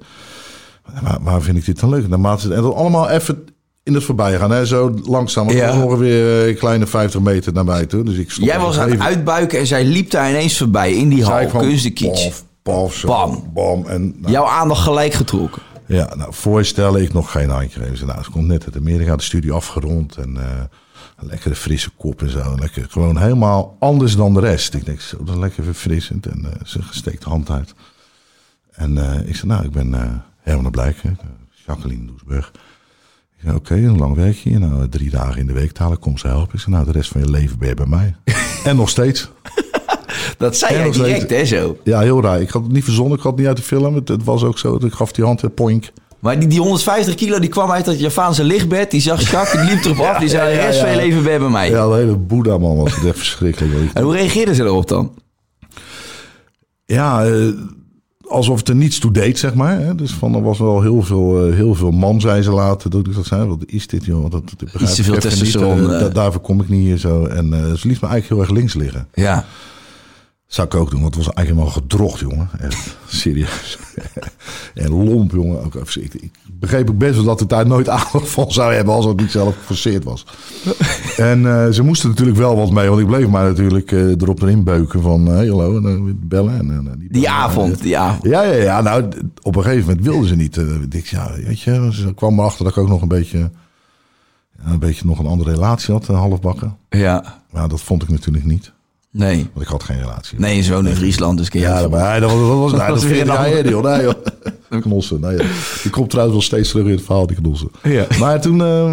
waar, waar vind ik dit dan leuk? Naarmate, en dat allemaal even in het voorbijgaan. Hè? Zo langzaam. Het Ja. ongeveer eh, een kleine 50 meter naar mij toe. Dus ik stond Jij was aan het uitbuiken en zij liep daar ineens voorbij in die hal. Kunstenkiets. Paf, Bam. bam. En, nou, Jouw aandacht gelijk getrokken. Ja, nou, voorstellen ik nog geen handje Nou, ze komt net uit Amerika, de studie afgerond. En een lekkere frisse kop en zo. Lekker, gewoon helemaal anders dan de rest. Ik denk, zo, dat is lekker verfrissend. En eh, ze steekt de hand uit. En eh, ik zei, nou, ik ben eh Herman de Blijk, hè, Jacqueline Doesburg. Ik zei, oké, een lang werk hier. Nou, drie dagen in de week talen, kom ze helpen. Ik zei, nou, de rest van je leven ben je bij mij. en nog steeds. Dat zei jij steeds. direct, hè, zo. Ja, heel raar. Ik had het niet verzonnen, ik had het niet uit de film. Het, het was ook zo, ik gaf die hand, eh, poink. Maar die, die 150 kilo die kwam uit dat Javaanse lichtbed. Die zag Jacques, die liep erop af. Die zei, de rest van je leven bij mij. Ja, de hele Boeddha man was het echt verschrikkelijk. En hoe reageerden ze erop dan? Ja, eh, alsof het er niets toe deed, zeg maar. Hè? Dus van, er was wel heel veel, eh, heel veel man, zei ze later. Dat ik dat zei, wat is dit, joh? Dat, dat, dat te veel testosteron, da- daarvoor kom ik niet hier zo. En ze liet me eigenlijk heel erg links liggen. Ja. Zou ik ook doen, want het was eigenlijk helemaal gedrocht, jongen. Echt, serieus. en lomp, jongen. Ook, even- ik, ik begreep ook best wel dat het daar nooit aandacht van zou hebben... als het niet zelf geforceerd was. en eh, ze moesten natuurlijk wel wat mee, want ik bleef maar natuurlijk eh, erop erin beuken van... eh, hey, hallo, en bellen. En, Die bellen. avond, die avond. Ja, ja, ja. Nou, op een gegeven moment wilden ze niet. eh, ik, ja, weet je, ze kwam erachter dat ik ook nog een beetje... een beetje nog een andere relatie had, eh, halfbakken. Ja. Maar dat vond ik natuurlijk niet. Nee. Want ik had geen relatie. Nee, je woont in Friesland, dus Ja, dat, maar, dat was, dat was, nou, was dat weer een ik ander- joh, nee, joh. Knossen. Nee, joh. Die komt trouwens wel steeds terug in het verhaal, die knossen. Ja. Maar toen, eh,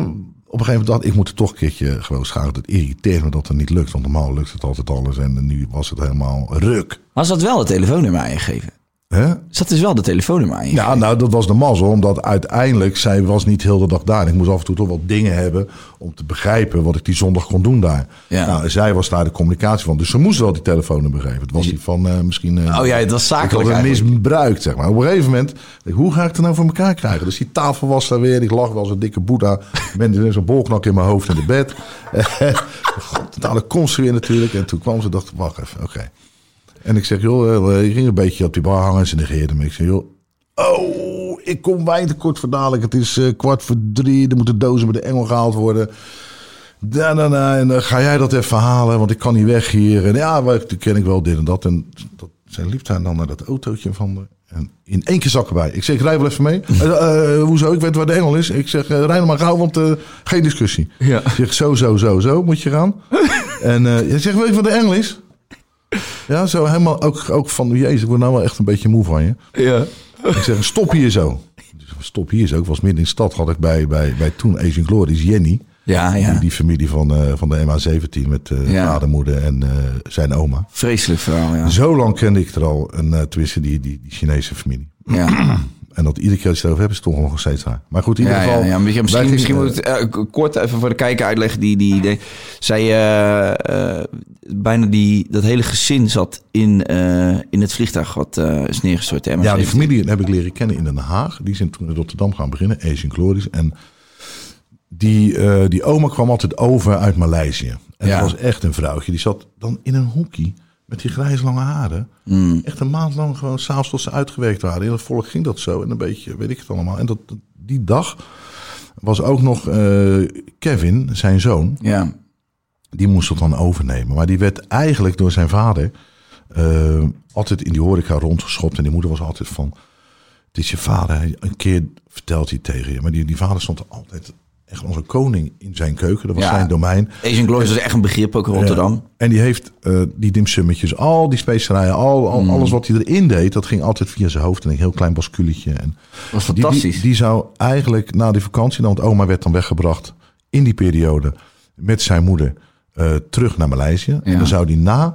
op een gegeven moment dacht ik, moet er toch een keertje gewoon schakelen. Het irriteert me dat het niet lukt, want normaal lukt het altijd alles. En nu was het helemaal ruk. Was dat wel het telefoonnummer aangegeven? Hè? Zat dus wel de telefoonnummer aangegeven? Ja, nou, dat was de mazzel, omdat uiteindelijk, zij was niet heel de dag daar. Ik moest af en toe toch wel dingen hebben om te begrijpen wat ik die zondag kon doen daar. Ja. Nou, zij was daar de communicatie van, dus ze moest wel die telefoonnummer geven. Het was die van eh, misschien... eh, Oh ja, het was ik zakelijk had het eigenlijk. misbruikt, zeg maar. Op een gegeven moment, ik, hoe ga ik het nou voor elkaar krijgen? Dus die tafel was daar weer. Ik lag wel als een dikke boeddha. Ik ben zo'n bolknak in mijn hoofd in de bed. God, nou, dat ze weer natuurlijk. En toen kwam ze, dacht ik, wacht even, oké. En ik zeg, joh, eh, ik ging een beetje op die bar hangen. Ze negeerde me. Ik zeg, joh, oh, ik kom wijn tekort voor dadelijk. Het is eh, kwart voor drie. Er moeten dozen met de engel gehaald worden. Da, da, da, en dan ga jij dat even halen, want ik kan niet weg hier. En ja, maar toen ken ik wel dit en dat. En dat, zij liep daar dan naar dat autootje van de, En in één keer zak erbij. Ik zeg, rij wel even mee. Eh, eh, hoezo? Ik weet waar de engel is. Ik zeg, uh, rij maar gauw, want geen discussie. Ja. Ik zeg, zo, zo, zo, zo moet je gaan. en je zegt, weet je wat de engel is? Ja, zo helemaal ook, ook van, jezus, ik word nou wel echt een beetje moe van je. Ja. Ik zeg, stop hier zo. Stop hier zo. Ik was midden in de stad, had ik bij, bij, bij toen Asian Glories Jenny. Ja, ja. Die, die familie van, uh, van de MA17 met uh, Ja. vader, moeder en uh, zijn oma. Vreselijk verhaal, ja. Zo lang kende ik er al, een uh, tenminste die, die, die Chinese familie. Ja. En dat iedere keer als je het over hebt, is het toch nog steeds waar. Maar goed, in ieder geval... ja, ja. Misschien, misschien, moet ik het eh, kort even voor de kijker uitleggen. Die, die, die, zij, eh, eh, bijna die, dat hele gezin zat in, in het vliegtuig wat is neergestort. Ja, die MH17. familie heb ik leren kennen in Den Haag. Die zijn toen in Rotterdam gaan beginnen, Asian Glories. En die, die oma kwam altijd over uit Maleisië. En dat was echt een vrouwtje. Die zat dan in een hoekje met die grijs lange haren. Mm. Echt een maand lang gewoon s'avonds tot ze uitgewerkt waren. In het volk ging dat zo. En een beetje, weet ik het allemaal. En dat, die dag was ook nog eh, Kevin, zijn zoon. Ja. Die moest het dan overnemen. Maar die werd eigenlijk door zijn vader eh, altijd in die horeca rondgeschopt. En die moeder was altijd van... Het is je vader. Een keer vertelt hij tegen je. Maar die, die vader stond er altijd echt een koning in zijn keuken. Dat was Ja. zijn domein. Asian Glories is echt een begrip ook in Rotterdam. Ja. En die heeft eh, die dimsummetjes, al die specerijen, al, al, Mm. alles wat hij erin deed, dat ging altijd via zijn hoofd. En een heel klein basculetje. En was die, die, fantastisch. die zou eigenlijk na die vakantie, want oma werd dan weggebracht in die periode met zijn moeder eh, terug naar Maleisië. En dan zou die na,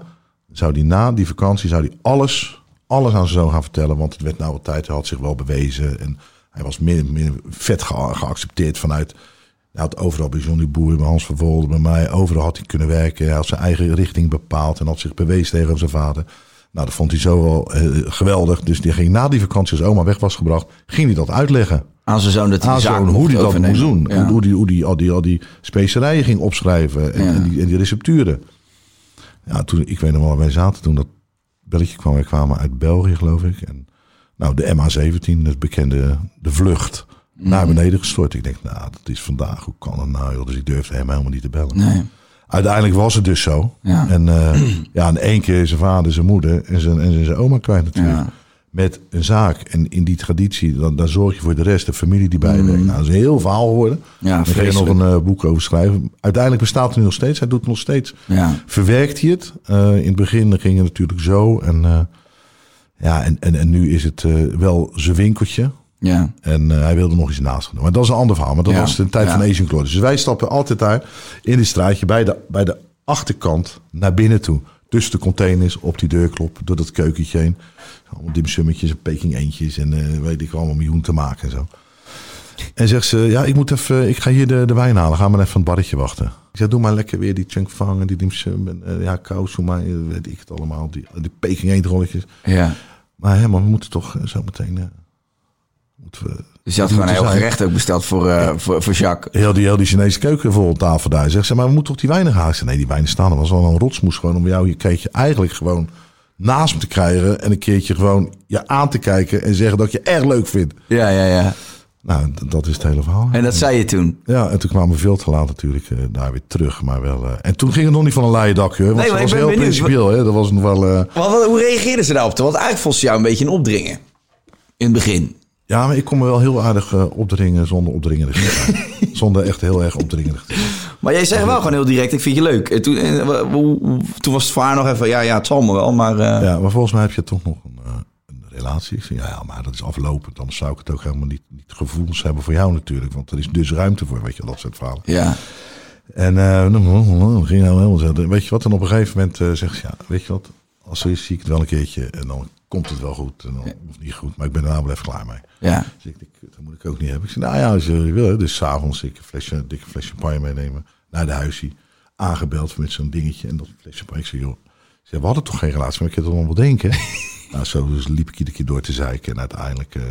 zou die na die vakantie zou die alles, alles aan zijn zoon gaan vertellen. Want het werd nou wat tijd, hij had zich wel bewezen. En hij was meer, meer vet ge- geaccepteerd vanuit hij had overal bij Johnny Boer, bij Hans Vervolde, bij mij. Overal had hij kunnen werken. Hij had zijn eigen richting bepaald en had zich bewezen tegenover zijn vader. Nou, dat vond hij zo wel eh, geweldig. Dus die ging na die vakantie, als oma weg was gebracht, ging hij dat uitleggen. Aan zijn zoon dat hij Aan zo'n, mocht hoe hij dat moest doen. Ja. Hoe, hoe die, hoe die, al, die, al die specerijen ging opschrijven en, Ja. en, die, en die recepturen. Ja, toen, ik weet nog wel, wij zaten toen dat belletje kwam. Wij kwamen uit België, geloof ik. En, nou, de MH17, het bekende, de vlucht naar beneden gestort. Ik denk, nou, dat is vandaag. Hoe kan het nou? joh? Dus ik durfde hem helemaal niet te bellen. Nee. Uiteindelijk was het dus zo. Ja. En eh, ja, in één keer zijn vader, zijn moeder en zijn, en zijn oma kwijt natuurlijk. Ja. Met een zaak. En in die traditie, dan, dan zorg je voor de rest, de familie die bijwerkt. Nou, dat is een heel verhaal geworden. Ja, Daar ga je nog een eh, boek over schrijven. Uiteindelijk bestaat het nu nog steeds. Hij doet het nog steeds. Ja. Verwerkt hij het. Eh, in het begin ging het natuurlijk zo. En, ja, en, en, en nu is het wel zijn winkeltje. Ja. En eh, hij wilde nog iets naast gaan doen. Maar dat is een ander verhaal. Maar dat Ja, was de tijd ja. van Asian Glory. Dus wij stappen altijd daar in dit straatje bij de, bij de achterkant naar binnen toe. Tussen de containers, op die deurklop, door dat keukentje heen. Allemaal dimsummetjes en peking eentjes en eh, weet ik allemaal miljoen te maken en zo. En zegt ze, ja, ik moet even, ik ga hier de, de wijn halen. Ga maar even aan het barretje wachten. Ik zeg, doe maar lekker weer die chunk fang en die dimsum en eh, ja, maar, eh, weet ik het allemaal. Die, die peking eendrolletjes. ja. Maar hè, maar we moeten toch eh, zo meteen... we, Dus je had gewoon een heel zijn. gerecht ook besteld voor, eh, voor, voor Jacques. Heel die, heel die Chinese keuken vol op tafel daar. Zegt ze, maar we moeten toch die wijnen gaan? Ik zeg, nee, die wijnen staan er. was wel een rotsmoes gewoon om jou je keertje eigenlijk gewoon naast me te krijgen. En een keertje gewoon je aan te kijken en zeggen dat je erg leuk vindt. Ja, ja, ja. Nou, dat is het hele verhaal. En dat zei je toen? Ja, en toen kwamen we veel te laat natuurlijk eh, daar weer terug. Maar wel, eh, en toen ging het nog niet van een laaie dakje. Nee, dat was heel benieuwd. principieel. Hè? Dat was nog wel... wat, hoe reageerden ze daarop? Want eigenlijk vond ze jou een beetje een opdringen. In het begin. Ja, maar ik kon me wel heel aardig eh, opdringen zonder opdringerig zonder echt heel erg opdringerig. Maar jij zegt wel gewoon heel direct, ik vind je leuk. En toen, en, wa- hoe- hoe- toen was het voor haar nog even, ja, ja, het zal me wel, maar... eh, Ja, maar volgens mij heb je toch nog een, eh, een relatie. Ik zeg, ja, ja, maar dat is aflopend. Anders zou ik het ook helemaal niet, niet gevoelens hebben voor jou natuurlijk. Want er is dus ruimte voor, weet je, dat soort verhalen. ja. En eh, dan ging helemaal. Weet je wat? En op een gegeven moment eh, zegt ze, ja, weet je wat? Als zo is, zie ik het wel een keertje. En dan komt het wel goed. En dan, Of niet goed, maar ik ben er nou wel even klaar mee. Ja. Dus ik, dat moet ik ook niet hebben. Ik zei, nou ja, als je wil. Dus s'avonds ik een flesje, een dikke flesje champagne meenemen. Naar de huisie. Aangebeld met zo'n dingetje. En dat flesje champagne. Ik zei, joh. ik zei, we hadden toch geen relatie, maar ik heb het wel denken. nou, zo dus liep ik iedere keer door te zeiken. En uiteindelijk eh,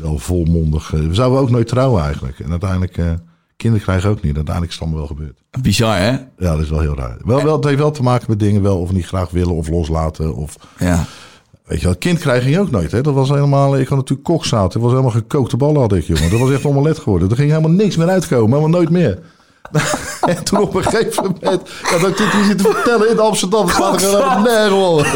wel volmondig. eh, we zouden ook nooit trouwen eigenlijk. En uiteindelijk, eh, kinderen krijgen ook niet. Uiteindelijk is het allemaal wel gebeurd. Bizar, hè? Ja, dat is wel heel raar. Wel, wel, het heeft wel te maken met dingen wel of niet graag willen of loslaten. Of, Ja. Weet je wel, kind krijg je ook nooit. Hè? Dat was helemaal, ik had natuurlijk kokzout. Het was helemaal gekookte ballen had ik, jongen. Dat was echt omelet geworden. Er ging helemaal niks meer uitkomen. Helemaal nooit meer. en toen op een gegeven moment, ja, dat ik dit hier te vertellen in Amsterdam, dat slaat er helemaal nergens.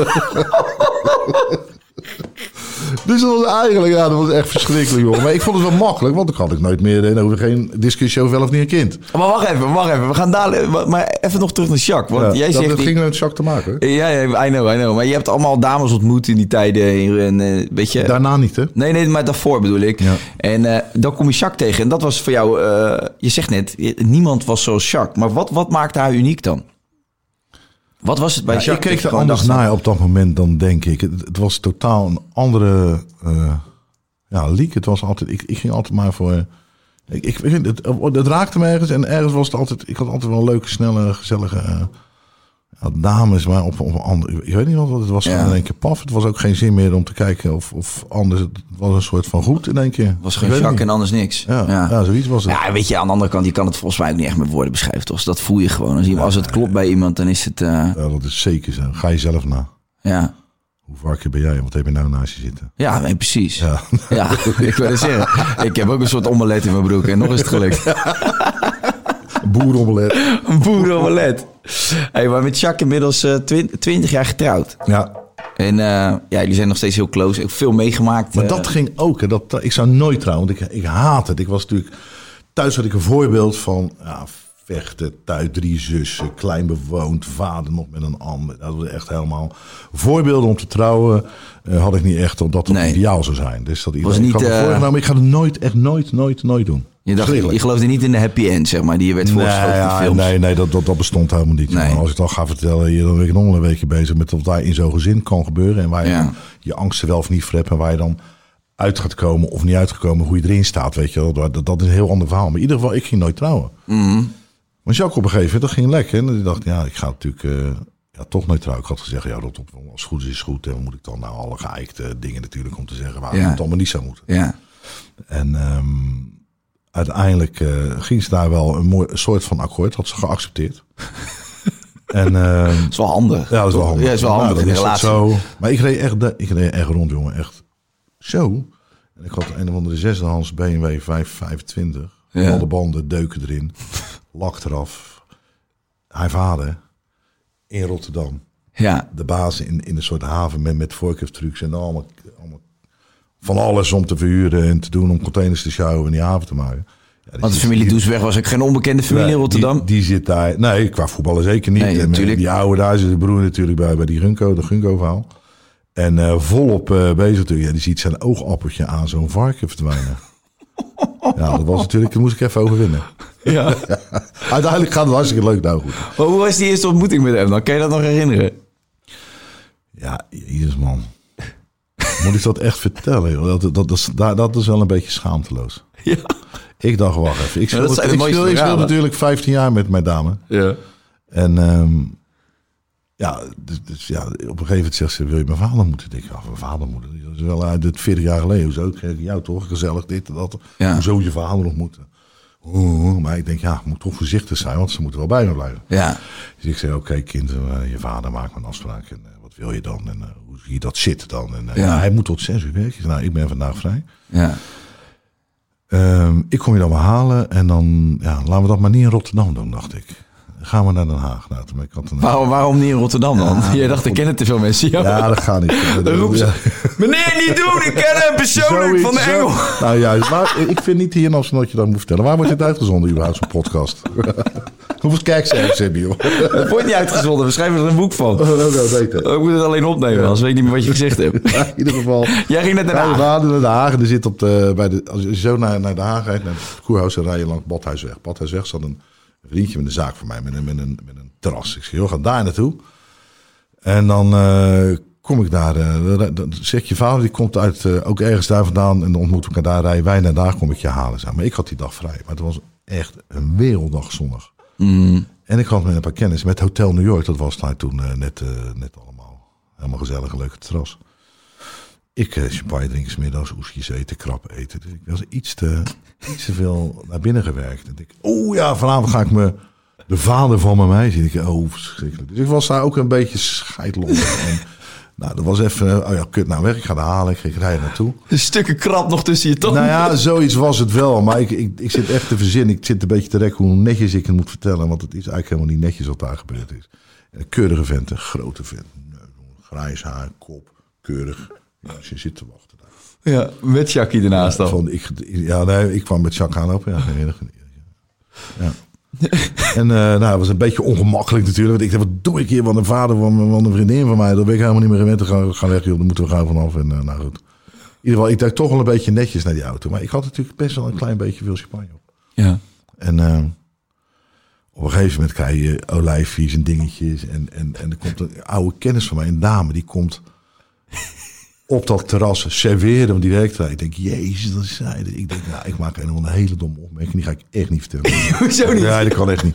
Dus dat was eigenlijk, ja, dat was echt verschrikkelijk, jongen. Maar ik vond het wel makkelijk, want dan had ik nooit meer, en over geen discussie over wel of niet een kind. Maar wacht even, wacht even. We gaan dadelijk, maar- even nog terug naar Jacques. Want Ja, jij dat, zegt... dat ging met Jacques te maken. Ja, ja, I know, I know. Maar je hebt allemaal dames ontmoet in die tijden. En, eh, weet je... Daarna niet, hè? Nee, nee, maar daarvoor bedoel ik. Ja. En eh, dan kom je Jacques tegen. En dat was voor jou... eh, je zegt net, niemand was zoals Jacques. Maar wat, wat maakte haar uniek dan? Wat was het bij Ja, Jacques? ik keek er anders dacht, naar op dat moment dan denk ik. Het, het was totaal een andere eh ja, leak. Het was altijd, ik, ik ging altijd maar voor. Ik, ik het, het raakte me ergens en ergens was het altijd. Ik had altijd wel leuke, snelle, gezellige ja, dames, maar op, op andere. Ik weet niet wat het was. Ja. In één keer paf. Het was ook geen zin meer om te kijken of, of anders. Het was een soort van goed in één keer. Het was geen Jacques en anders niks. Ja, ja. ja. zoiets was het. Ja, weet je, aan de andere kant, je kan het volgens mij ook niet echt met woorden beschrijven, toch? Dat voel je gewoon. Als, iemand- als het klopt bij iemand, dan is het... eh, Ja, dat is zeker zo. Ga je zelf na. ja, Hoe varken ben jij? Wat heb je nou naast je zitten? ja nee, precies. Ja, Ja. ik wil zeggen. Ik heb ook een soort omelet in mijn broek en nog is het gelukt. Boeromelet. Een boerenomelet. Hey, maar met Jacques inmiddels eh, twin- 20 jaar getrouwd. Ja, En eh, ja, jullie zijn nog steeds heel close. Ook veel meegemaakt. Maar eh. dat ging ook. Hè. Dat, ik zou nooit trouwen, want ik, ik haat het. Ik was natuurlijk... Thuis had ik een voorbeeld van ja, vechten, thuis, drie zussen, klein bewoond, vader nog met een ander. Dat was echt helemaal... Voorbeelden om te trouwen eh, had ik niet echt, omdat dat Nee. ideaal zou zijn. Dus dat Was ik niet, had me eh, voorgenomen, ik ga het nooit, echt nooit, nooit, nooit doen. Je, dacht, je geloofde niet in de happy end, zeg maar, die je werd Nee, voorgeschoten in ja, films. nee, nee dat, dat, dat bestond helemaal niet. Nee. Maar Als ik dan ga vertellen, hier, dan ben ik nog een weekje bezig met wat daar in zo'n gezin kan gebeuren. En waar je Ja. je angsten wel of niet voor hebt. En waar je dan uit gaat komen of niet uitgekomen, hoe je erin staat. Weet je wel. Dat, dat is een heel ander verhaal. Maar in ieder geval, ik ging nooit trouwen. Mhm. Maar Jacques op een gegeven moment, dat ging lekker. En ik dacht, ja, ik ga natuurlijk eh, ja, toch nooit trouwen. Ik had gezegd, ja, dat op, als het goed is, is goed. En moet ik dan nou alle geëikte dingen natuurlijk om te zeggen waarom Ja. het allemaal niet zou moeten. Ja. En ehm, uiteindelijk eh, ging ze daar wel een mooi een soort van akkoord, had ze geaccepteerd. en ehm, Dat is wel handig. ja, dat is wel handig. Ja, dat is wel handig in is relatie. Zo. Maar ik reed echt, ik reed echt rond, jongen, echt zo. En ik had een of andere zesdehands BMW 525. Ja. Alle banden, deuken erin. Lak eraf. Hij vader in Rotterdam. Ja. De baas in, in een soort haven met, met trucks en allemaal van alles om te verhuren en te doen om containers te sjouwen en die haven te maken. Ja, Want de familie Doesweg was ook geen onbekende familie in Rotterdam. Die, die zit daar. Nee, qua voetballen zeker niet. Nee, en natuurlijk. Die oude daar zit de broer natuurlijk bij, bij die Gunko, de Gunko-verhaal. En eh, volop eh, bezig natuurlijk. Ja, die ziet zijn oogappeltje aan zo'n varken verdwijnen. ja, dat was natuurlijk, daar moest ik even overwinnen. ja. Uiteindelijk gaat het hartstikke leuk. Nou goed. Maar hoe was die eerste ontmoeting met hem dan? Kan je dat nog herinneren? Ja, jezus man. Moet ik dat echt vertellen? joh? Dat, dat, dat, is, dat, dat is wel een beetje schaamteloos. Ja. Ik dacht, wacht even. Ik speel, ik ik natuurlijk 15 jaar met mijn dame. Ja. En ehm, ja, dus, dus ja, op een gegeven moment zegt ze, wil je mijn vader moeten? Ik denk, ja, mijn vader moeten. Dat is wel uit het 40 jaar geleden. Hoezo? Ik zeg, jou toch, gezellig dit en dat. Ja. Hoezo je vader ontmoeten? Oeh, maar ik denk, ja, ik moet toch voorzichtig zijn, want ze moeten wel bij me blijven. Ja. Dus ik zei, oké kind, eh, je vader maakt me een afspraak. En eh, wat wil je dan? En eh, hoe zie je dat zitten dan? En eh, Ja. ja. hij moet tot zes uur werken. Nou, ik ben vandaag vrij. Ja. Ehm, ik kom je dan wel halen en dan, ja, laten we dat maar niet in Rotterdam doen, dacht ik. Gaan we naar Den Haag. Nou, toen ik had een, Waarom, waarom niet in Rotterdam dan? Ja, Jij dacht, ik goed. kennen te veel mensen. Ja. Ja, dat gaat niet. Dan ze, Ja. meneer, niet doen, ik ken hem persoonlijk Zoiets, van de zo. Engel. Nou juist, maar ik vind niet hier in Amsterdam dat je dat moet vertellen. Waar wordt dit uitgezonden überhaupt, zo'n podcast? Hoeveel kijkcijfers heb je, joh? Het wordt niet uitgezonden, we schrijven er een boek van. Oh, dat wil weten. Ik moet het alleen opnemen, anders weet ik niet meer wat je gezegd hebt. Ja, in ieder geval. Jij ging net Ja, we naar waren naar Den Haag en er zit op de, bij de, als je zo naar, naar Den Haag rijdt, naar het Koerhuis, dan rij je langs Badhuisweg. Badhuisweg zat een vriendje met een zaak voor mij, met een, met een, met een terras. Ik zeg, joh, ga daar naartoe. En dan eh, kom ik daar, eh, dan- zegt je vader, die komt uit, eh, ook ergens daar vandaan en dan ontmoeten we elkaar daar, rijden wij naar daar, kom ik je halen. Zeg. Maar ik had die dag vrij, maar het was echt een werelddag zonnig. En ik had met een paar kennis met Hotel New York, dat was daar toen net, net allemaal helemaal gezellig, leuke terras. Ik eh, champagne drinken, 's middags oestjes eten, krap eten. Dus ik was iets te, iets te veel naar binnen gewerkt. En ik, oh ja, vanavond ga ik me de vader van mijn meisje. En ik, oh, verschrikkelijk. Dus ik was daar ook een beetje scheidlondig. en, nou, dat was even, oh ja, kut, nou weg. Ik ga er halen, ik, ik rij er naartoe. Een stukken krap nog tussen je tanden. Nou ja, zoiets was het wel. Maar ik, ik, ik zit echt te verzinnen. Ik zit een beetje te rekken hoe netjes ik het moet vertellen. Want het is eigenlijk helemaal niet netjes wat daar gebeurd is. En een keurige vent, een grote vent. Grijs haar, kop, keurig. Ja, ze zit te wachten daar. Ja, met Jackie ernaast dan. Van, ik, ja, nee, ik kwam met Jacques aanlopen. Ja, ja. En eh nou, het was een beetje ongemakkelijk natuurlijk. Want ik dacht, wat doe ik hier? Want een vader van, van een vriendin van mij, daar ben ik helemaal niet meer gewend. te gaan, gaan weg, joh. Daar moeten we gaan vanaf. En eh, nou goed. In ieder geval, ik dacht toch wel een beetje netjes naar die auto. Maar ik had natuurlijk best wel een klein beetje veel champagne op. Ja. En eh, op een gegeven moment krijg je olijfjes en dingetjes. En, en, en er komt een oude kennis van mij, een dame, die komt op dat terras serveren, want die werkt daar. Ik denk, jezus, dat is zij. Ik denk, nou, ik maak een, een hele domme opmerking, die ga ik echt niet vertellen. Hoezo niet? Ja, dat kan echt niet.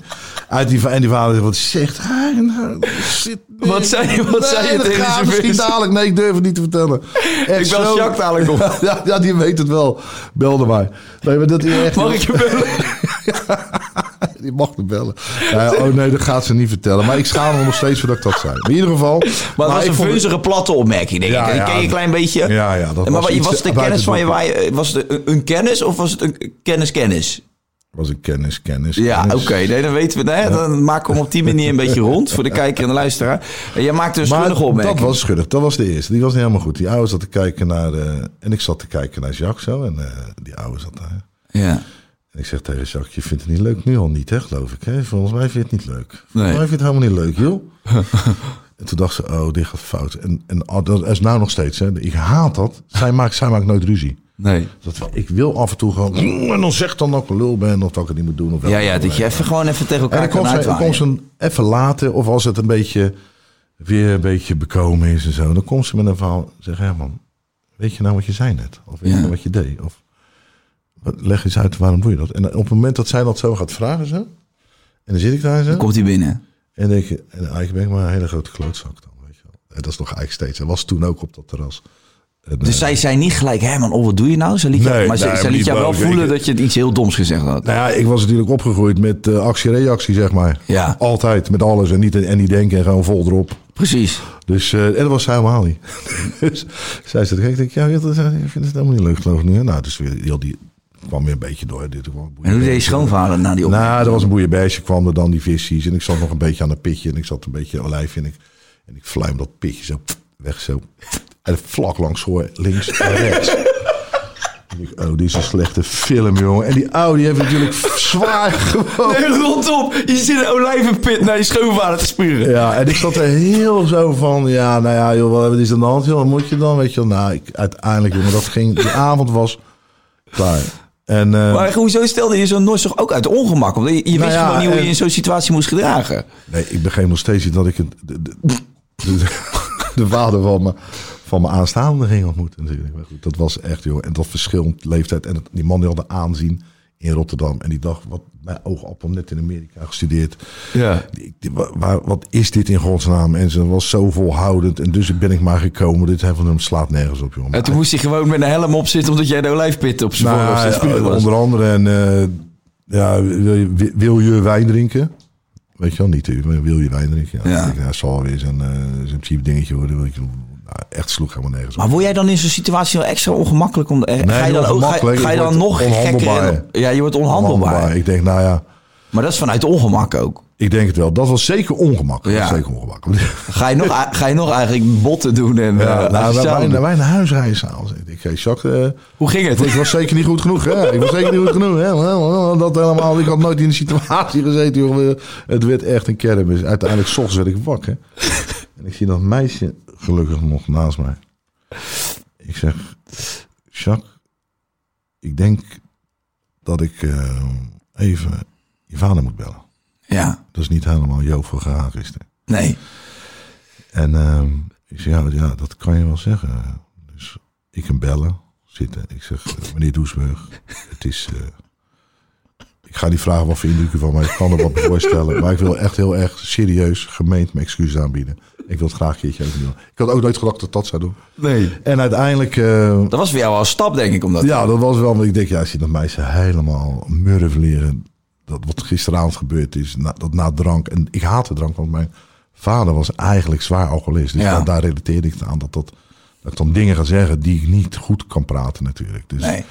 Uit die, en die vader zegt, wat zegt hij nou? Zit, Wat zei je- wat zei je dat tegen gaat die misschien dadelijk. Nee, ik durf het niet te vertellen. Echt Ik bel zo- Jacques dadelijk op. Ja, ja, die weet het wel. Belde mij. Nee, maar dat is echt... Mag ik je bellen? Die mag me bellen. Ja, oh nee, dat gaat ze niet vertellen. Maar ik schaam me nog steeds voor dat ik dat zei. Maar in ieder geval... Maar het was een vond vunzige platte opmerking, denk ik. Ja, ken je een klein beetje. Ja, ja, dat maar was iets was het een buiten kennis van je? Waar je was het een, een kennis of was het een kennis-kennis? was een kennis, kennis. Ja, oké. Nee, dan weten we het. Dan maken we hem op die manier een beetje rond voor de kijker en de luisteraar. En jij maakte een schuldige opmerking. dat was schuldig. Dat was de eerste. Die was niet helemaal goed. Die oude zat te kijken naar... eh, en ik zat te kijken naar Jacques zo. En eh, die oude zat daar. Ja. En ik zeg tegen Jacques, je vindt het niet leuk? Nu al niet, hè, geloof ik. Hè? Volgens mij vind je het niet leuk. Volgens mij vind je het helemaal niet leuk, joh. en toen dacht ze, oh, dit gaat fout. En, en oh, dat is nou nog steeds, hè. Ik haat dat. Zij maakt, zij maakt nooit ruzie. Nee. Dat, ik wil af en toe gewoon... En dan zegt dan dat ik een lul ben of dat ik het niet moet doen. Of Ja, ja, dat je even gewoon even tegen En elkaar dan kan komt ze, dan komt ze even later, of als het een beetje weer een beetje bekomen is en zo, dan komt ze met een verhaal. Zeg, Herman, weet je nou wat je zei net? Of weet Ja. je nou wat je deed? Of leg eens uit waarom doe je dat? En op het moment dat zij dat zo gaat vragen, zo, en dan zit ik daar zo, Dan komt hij binnen. en denk je, en eigenlijk ben ik maar een hele grote klootzak dan, weet je wel. En dat is nog eigenlijk steeds. Hij was toen ook op dat terras. En, Dus eh, zij zei niet gelijk, hé man, oh, wat doe je nou? Ze liet jou- Nee, maar ze, nee, ze liet jou wel voelen Ik- dat je het iets heel doms gezegd had. Nou ja, ik was natuurlijk opgegroeid met eh, actie-reactie, zeg maar. Ja. Altijd, met alles en niet, en niet denken en gewoon vol erop. Precies. Dus, eh, en dat was zij helemaal niet. dus zij zei, ik denk, ja, ik vind het helemaal niet leuk geloof ik nu. Nou, dus weer, die, die kwam weer een beetje door. Dit, En hoe deed je schoonvader na die opmerking? Nou, er was een boeiebeestje, kwam er dan die visies. En ik zat nog een beetje aan een pitje. En ik zat een beetje olijf in. En ik, en ik fluim dat pitje zo weg zo. En vlak langs hoor, links en rechts. Ik, oh, dit is een slechte film, jongen. En die oude die heeft natuurlijk zwaar gewoon... Nee, rot op. Je zit een olijvenpit naar je schoonvader te spuren. Ja, en ik zat er heel zo van, ja, nou ja, joh, wat is er aan de hand, joh? Wat moet je dan? Weet je wel, nou, ik, uiteindelijk, jongen, dat ging, die avond was klaar. En, eh, Maar hoezo stelde je zo'n Nors toch ook uit ongemak? Want je, je wist Nou ja, gewoon niet hoe je in zo'n situatie moest gedragen. nee, ik begreep nog steeds niet dat ik het, de, de, de, de vader van mijn, van mijn aanstaande ging ontmoeten natuurlijk. Dat was echt, joh, en dat verschillend leeftijd. En die man die had een aanzien in Rotterdam. En die dacht, wat, mijn oogappel net in Amerika gestudeerd. Ja. Die- waar, wat is dit in godsnaam? En ze was zo volhoudend. En dus ben ik maar gekomen. Dit van hem slaat nergens op, jongen. En toen moest hij gewoon met een helm op zitten omdat jij de olijfpit op zijn Nou, voorhoofd was. onder andere. En eh, ja, wil je, wil je wijn drinken? Weet je wel, niet. Wil je wijn drinken? Ja, Ja. Ik, nou, zal weer zo'n zo'n cheap dingetje worden. Weet je, echt sloeg helemaal nergens op. Maar word jij dan in zo'n situatie wel extra ongemakkelijk? Om, ga je dan, ook, ga, je dan nog gekker onhandelbaar. in? Ja, je wordt onhandelbaar. Ik denk, nou ja, Maar dat is vanuit ongemak ook. ik denk het wel. Dat was zeker ongemakkelijk. Ja. Zeker ongemakkelijk. Ga je nog, ga je nog eigenlijk botten doen? En, Ja, eh, nou, wij, naar huis rijden s'avonds. Ik zei, Jacques, eh, Hoe ging het? ik was zeker niet goed genoeg. Hè? Ik was zeker niet goed genoeg. Hè? Dat helemaal. Ik had nooit in die situatie gezeten. Joh. Het werd echt een kermis. Uiteindelijk, s ochtends werd ik wakker. En ik zie dat meisje gelukkig nog naast mij. Ik zeg, Jacques, ik denk dat ik eh, even je vader moet bellen. Ja, Dat is niet helemaal Joop van Gaag is het. nee. En ehm, ik zeg, ja, ja, dat kan je wel zeggen. Dus ik hem bellen, zitten. Ik zeg, eh, meneer Doesburg, het is... eh, ik ga niet vragen wat voor indruk u van mij. Ik kan er wat voorstellen. Maar ik wil echt heel erg serieus, gemeend mijn excuses aanbieden. Ik wil het graag een keertje even doen. Ik had ook nooit gedacht dat dat zou doen. Nee. En uiteindelijk... eh, Dat was voor jou wel een stap, denk ik. Omdat ja, dat was wel... want Ik denk, ja, als je dat meisje helemaal murf leren... Dat wat gisteravond gebeurd is, na, dat na drank... En ik haatte drank, want mijn vader was eigenlijk zwaar alcoholist. Dus Ja. daar, daar relateerde ik het aan dat, dat, dat ik dan dingen ga zeggen... die ik niet goed kan praten natuurlijk. Dus Nee. ik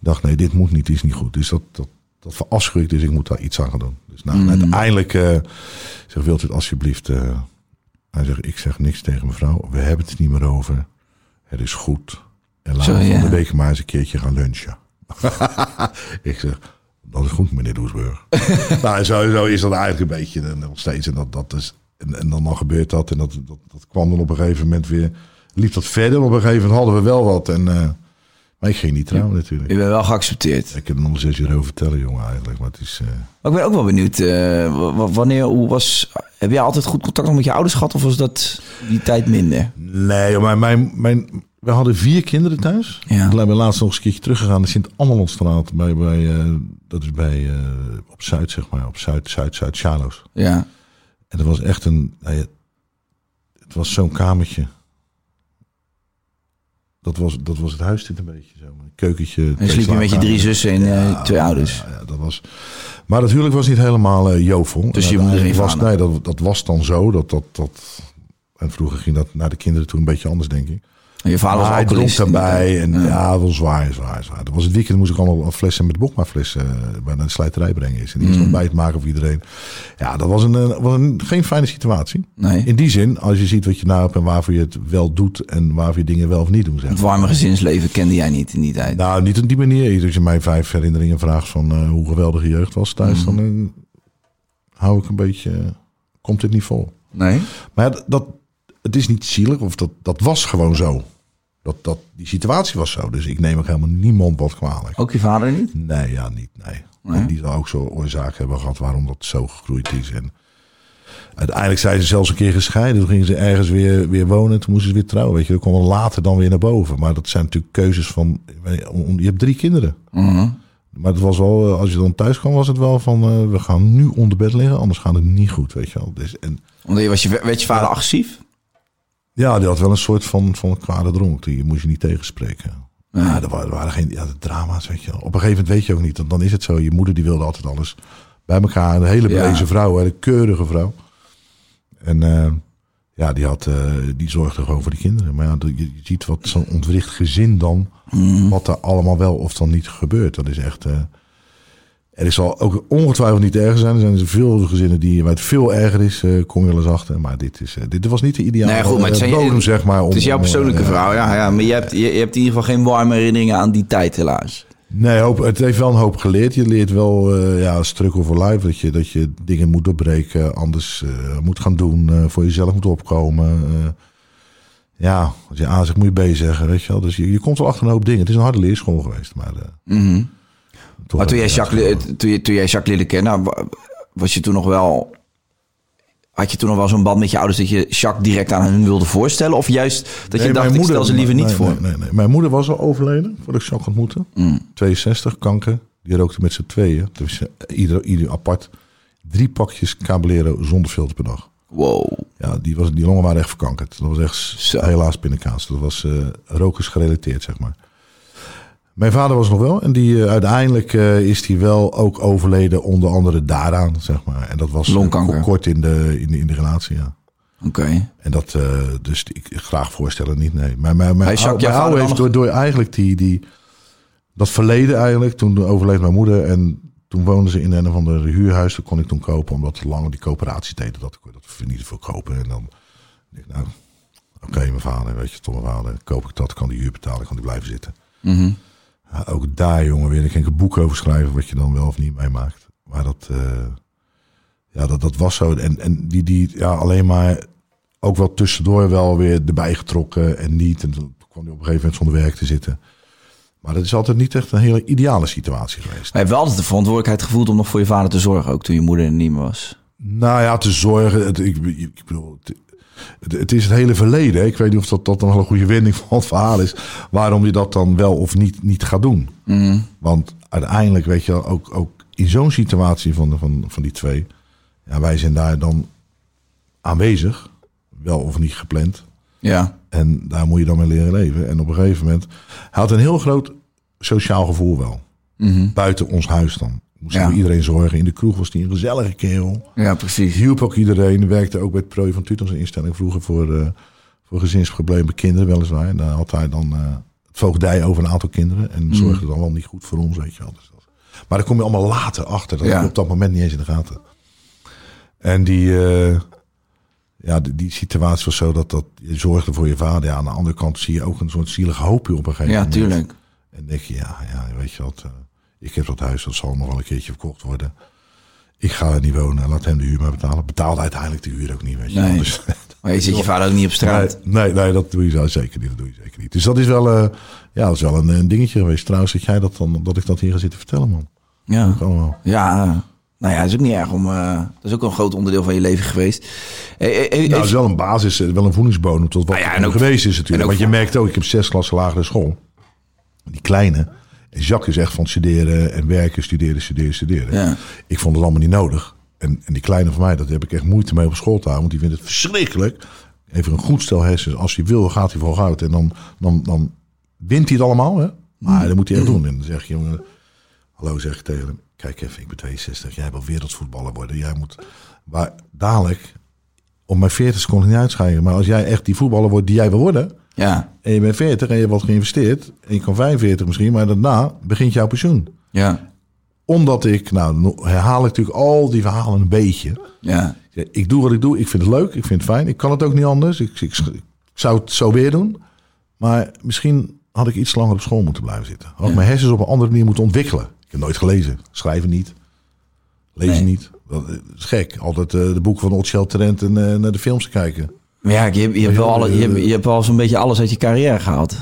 dacht, nee, dit moet niet, dit is niet goed. Dus dat, dat, dat verafschuwt, dus ik moet daar iets aan gaan doen. Dus nou, Mm. uiteindelijk eh zeg, wilt u het alsjeblieft... eh, hij zegt, ik zeg niks tegen mevrouw. We hebben het niet meer over. Het is goed. En laten we van de week maar eens een keertje gaan lunchen. ik zeg, dat is goed, meneer Doesburg. nou, en zo, zo is dat eigenlijk een beetje en nog steeds. En, dat, dat is, en, en dan, dan gebeurt dat. En dat, dat, dat kwam dan op een gegeven moment weer... Liep dat verder. Op een gegeven moment hadden we wel wat. En, eh, maar ik ging niet trouwen natuurlijk. Je bent wel geaccepteerd. Ik kan er nog zes uur over vertellen, jongen, eigenlijk. Maar het is... eh, Maar ik ben ook wel benieuwd. eh, wanneer, hoe was... Heb jij altijd goed contact nog met je ouders gehad? Of was dat die tijd minder? Nee, maar mijn, mijn, we hadden vier kinderen thuis. Ja. Ik ben laatst nog eens een keertje teruggegaan. De Sint-Annelondstraat. Bij, bij, eh, dat is bij, op Zuid, zeg maar. Op Zuid, Zuid, Zuid, Charloes. Ja. En dat was echt een... nou ja, het was zo'n kamertje. Dat was, dat was het huis dit een beetje zo. Een keukentje. En sliep je met je drie zussen en eh, twee ouders. Ja, ja, dat was... Maar het huwelijk was niet helemaal jovel. Dus je moeder was? Nee, dat, dat was dan zo. Dat, dat, dat, en vroeger ging dat naar de kinderen toe een beetje anders, denk ik. Je vader was Maar hij dronk daarbij. En Ja. ja, wel zwaar, zwaar, zwaar. Dat was het weekend moest ik allemaal een flessen met bokmaflessen uh, bij de slijterij brengen. Is. En die Mm. is ontbijt maken voor iedereen. Ja, dat was een, eh, was een geen fijne situatie. Nee. In die zin, als je ziet wat je nou hebt en waarvoor je het wel doet en waarvoor je dingen wel of niet doet. Zeg. Het warme gezinsleven kende jij niet in die tijd. Nou, niet op die manier. Als je mij vijf herinneringen vraagt van eh, hoe geweldig je jeugd was thuis, dan eh, hou ik een beetje. eh, komt dit niet vol. Nee? Maar ja, dat, dat, het is niet zielig, of dat, dat was gewoon zo. Dat, dat, die situatie was zo. Dus ik neem ook helemaal niemand wat kwalijk. Ook je vader niet? Nee, ja, niet. Nee. Nee? En die zal ook zo oorzaak hebben gehad waarom dat zo gegroeid is. En uiteindelijk zijn ze zelfs een keer gescheiden. Toen gingen ze ergens weer, weer wonen. Toen moesten ze weer trouwen. Weet je, dat kwam later dan weer naar boven. Maar dat zijn natuurlijk keuzes van. Je hebt drie kinderen. Mhm. Maar het was wel, eh, als je dan thuis kwam, was het wel van. eh, we gaan nu onder bed liggen, anders gaat het niet goed. Weet je wel. Dus, en Omdat je, was je, werd je vader agressief? Ja, die had wel een soort van, van kwade dronk. Die moest je niet tegenspreken. Ja, er waren, er waren geen ja, drama's, weet je wel. Op een gegeven moment weet je ook niet. Dan, dan is het zo. Je moeder die wilde altijd alles bij elkaar. Een hele Ja. bewezen vrouw, een keurige vrouw. En eh, ja, die, had, eh, die zorgde gewoon voor de kinderen. Maar ja, je, je ziet wat zo'n ontwricht gezin dan, wat er allemaal wel of dan niet gebeurt. Dat is echt. eh, er is al ook ongetwijfeld niet erger zijn. Er zijn dus veel gezinnen die, waar het veel erger is, eh, kom je wel eens achter. Maar dit, is, eh, dit was niet de ideale Nee, goed, maar het eh, zijn- bodem, zeg maar. om- Het is jouw persoonlijke verhaal, ja, ja. Maar je hebt, je, je hebt in ieder geval geen warme herinneringen aan die tijd, helaas. Nee, hoop, het heeft wel een hoop geleerd. Je leert wel ja, struggle for life. Dat je, dat je dingen moet doorbreken, anders moet gaan doen, voor jezelf moet opkomen. ja, als je A zegt, moet je B zeggen, weet je wel. Dus je, je komt wel achter een hoop dingen. Het is een harde leerschool geweest. Maar, Mhm. Toch Maar toen jij, Jacques, toen, je, toen jij Jacques leerde kennen, wa- was je toen nog wel... Had je toen nog wel zo'n band met je ouders dat je Jacques direct aan hun wilde voorstellen? Of juist dat je dacht, mijn ik stel ze liever niet nee, voor? Nee, nee, nee. Mijn moeder was al overleden voordat ik Jacques ontmoette. Mm. 62, kanker. Die rookte met z'n tweeën. Dus ieder, ieder apart. Drie pakjes Caballero zonder filter per dag. Wow. Ja, die, was, die longen waren echt verkankerd. Dat was echt Zo. helaas pindakaas. Dat was eh rokers gerelateerd, zeg maar. Mijn vader was nog wel. En die, eh, uiteindelijk eh, is die wel ook overleden onder andere daaraan, zeg maar. En dat was eh, Longkanker. kort in de, in de, in de relatie, ja. Oké. En dat, dus ik graag voorstellen niet, nee. Maar mijn, mijn, jouw mijn oude heeft door, door eigenlijk die, die, dat verleden eigenlijk, toen overleed mijn moeder en toen woonden ze in een of ander huurhuis. Dat kon ik toen kopen, omdat lang die coöperatie deden dat, dat we niet veel kopen. En dan denk ik, nou, oké, mijn vader, weet je, toch mijn vader, koop ik dat, kan die huur betalen, kan die blijven zitten. Mhm. Ja, ook daar, jongen, weer. Ik kan ik een boek over schrijven wat je dan wel of niet meemaakt. Maar dat, eh, ja, dat, dat was zo. En, en die, die ja, alleen maar ook wel tussendoor wel weer erbij getrokken en niet. En toen kwam hij op een gegeven moment zonder werk te zitten. Maar dat is altijd niet echt een hele ideale situatie geweest. Maar je hebt wel altijd de verantwoordelijkheid gevoeld om nog voor je vader te zorgen, ook toen je moeder er niet meer was. Nou ja, te zorgen. Het, ik, ik bedoel, het, het, het is het hele verleden. Ik weet niet of dat, dat dan wel een goede wending van het verhaal is. Waarom je dat dan wel of niet, niet gaat doen. Mhm. Want uiteindelijk, weet je, ook, ook in zo'n situatie van, de- van, van die twee. Ja, wij zijn daar dan aanwezig. Wel of niet gepland. Ja. En daar moet je dan mee leren leven. En op een gegeven moment. Hij had een heel groot sociaal gevoel wel. Mhm. Buiten ons huis dan. Moest Ja. voor iedereen zorgen. In de kroeg was hij een gezellige kerel. Ja, precies. Hielp ook iedereen. Werkte ook bij het prooi van Tutons instelling vroeger voor, eh voor gezinsproblemen kinderen weliswaar. En daar had hij dan eh, het voogdij over een aantal kinderen. En zorgde dan wel niet goed voor ons, weet je wel. Dus dat- maar daar kom je allemaal later achter. Dat Ja. op dat moment niet eens in de gaten. En die, eh, ja, die, die situatie was zo dat, dat je zorgde voor je vader. Ja, aan de andere kant zie je ook een soort zielig hoopje op een gegeven Ja, moment. tuurlijk. En denk je, ja, ja weet je wat, ik heb dat huis, dat zal nog wel een keertje verkocht worden. Ik ga er niet wonen, laat hem de huur maar betalen. Betaalde uiteindelijk de huur ook niet, weet je. Nee. Dus, Maar je zit je vader ook niet op straat. nee, nee, nee, dat doe je zo zeker niet. Dat doe je zeker niet. Dus dat is wel, eh, ja, dat is wel een, een dingetje geweest. Trouwens, dat jij dat dan, dat ik dat hier ga zitten vertellen, man. Ja. Ja, nou ja, dat is ook niet erg om. eh, dat is ook een groot onderdeel van je leven geweest. Eh, eh, eh, Nou, het is even- wel een basis, eh, wel een voedingsbodem tot wat Ah ja, en ook- geweest is natuurlijk. Want je merkt ook, ik heb zes klassen lagere school. Die kleine. En Jacques is echt van studeren en werken, studeren, studeren, studeren. Ja. Ik vond het allemaal niet nodig. En, en die kleine van mij, dat heb ik echt moeite mee op school te houden. Want die vindt het verschrikkelijk. Even een goed stel hersens. Als hij wil, gaat hij voor goud. En dan, dan, dan wint hij het allemaal. Hè? Maar dat moet hij echt doen. En dan zeg je, jongen... Hallo, zeg ik tegen hem. Kijk even, ik ben 62. Jij wil wereldvoetballer worden. Jij moet... Maar dadelijk... Op mijn 40 kon ik niet uitschrijven. Maar als jij echt die voetballer wordt die jij wil worden... ja, En je bent 40 en je hebt wat geïnvesteerd. En je kan 45 misschien. Maar daarna begint jouw pensioen. ja, Omdat ik... Nou, no- herhaal ik natuurlijk al die verhalen een beetje. ja. Ik doe wat ik doe. Ik vind het leuk. Ik vind het fijn. Ik kan het ook niet anders. Ik, ik, ik zou het zo weer doen. Maar misschien had ik iets langer op school moeten blijven zitten. Had ik mijn hersens op een andere manier moeten ontwikkelen. Ik heb nooit gelezen. Schrijven niet. Lezen Nee. niet. Dat is gek. Altijd eh, de boeken van Otschel Trent en eh, naar de films te kijken. Maar ja, je, je, hebt wel alle, je, hebt, je hebt al zo'n beetje alles uit je carrière gehaald.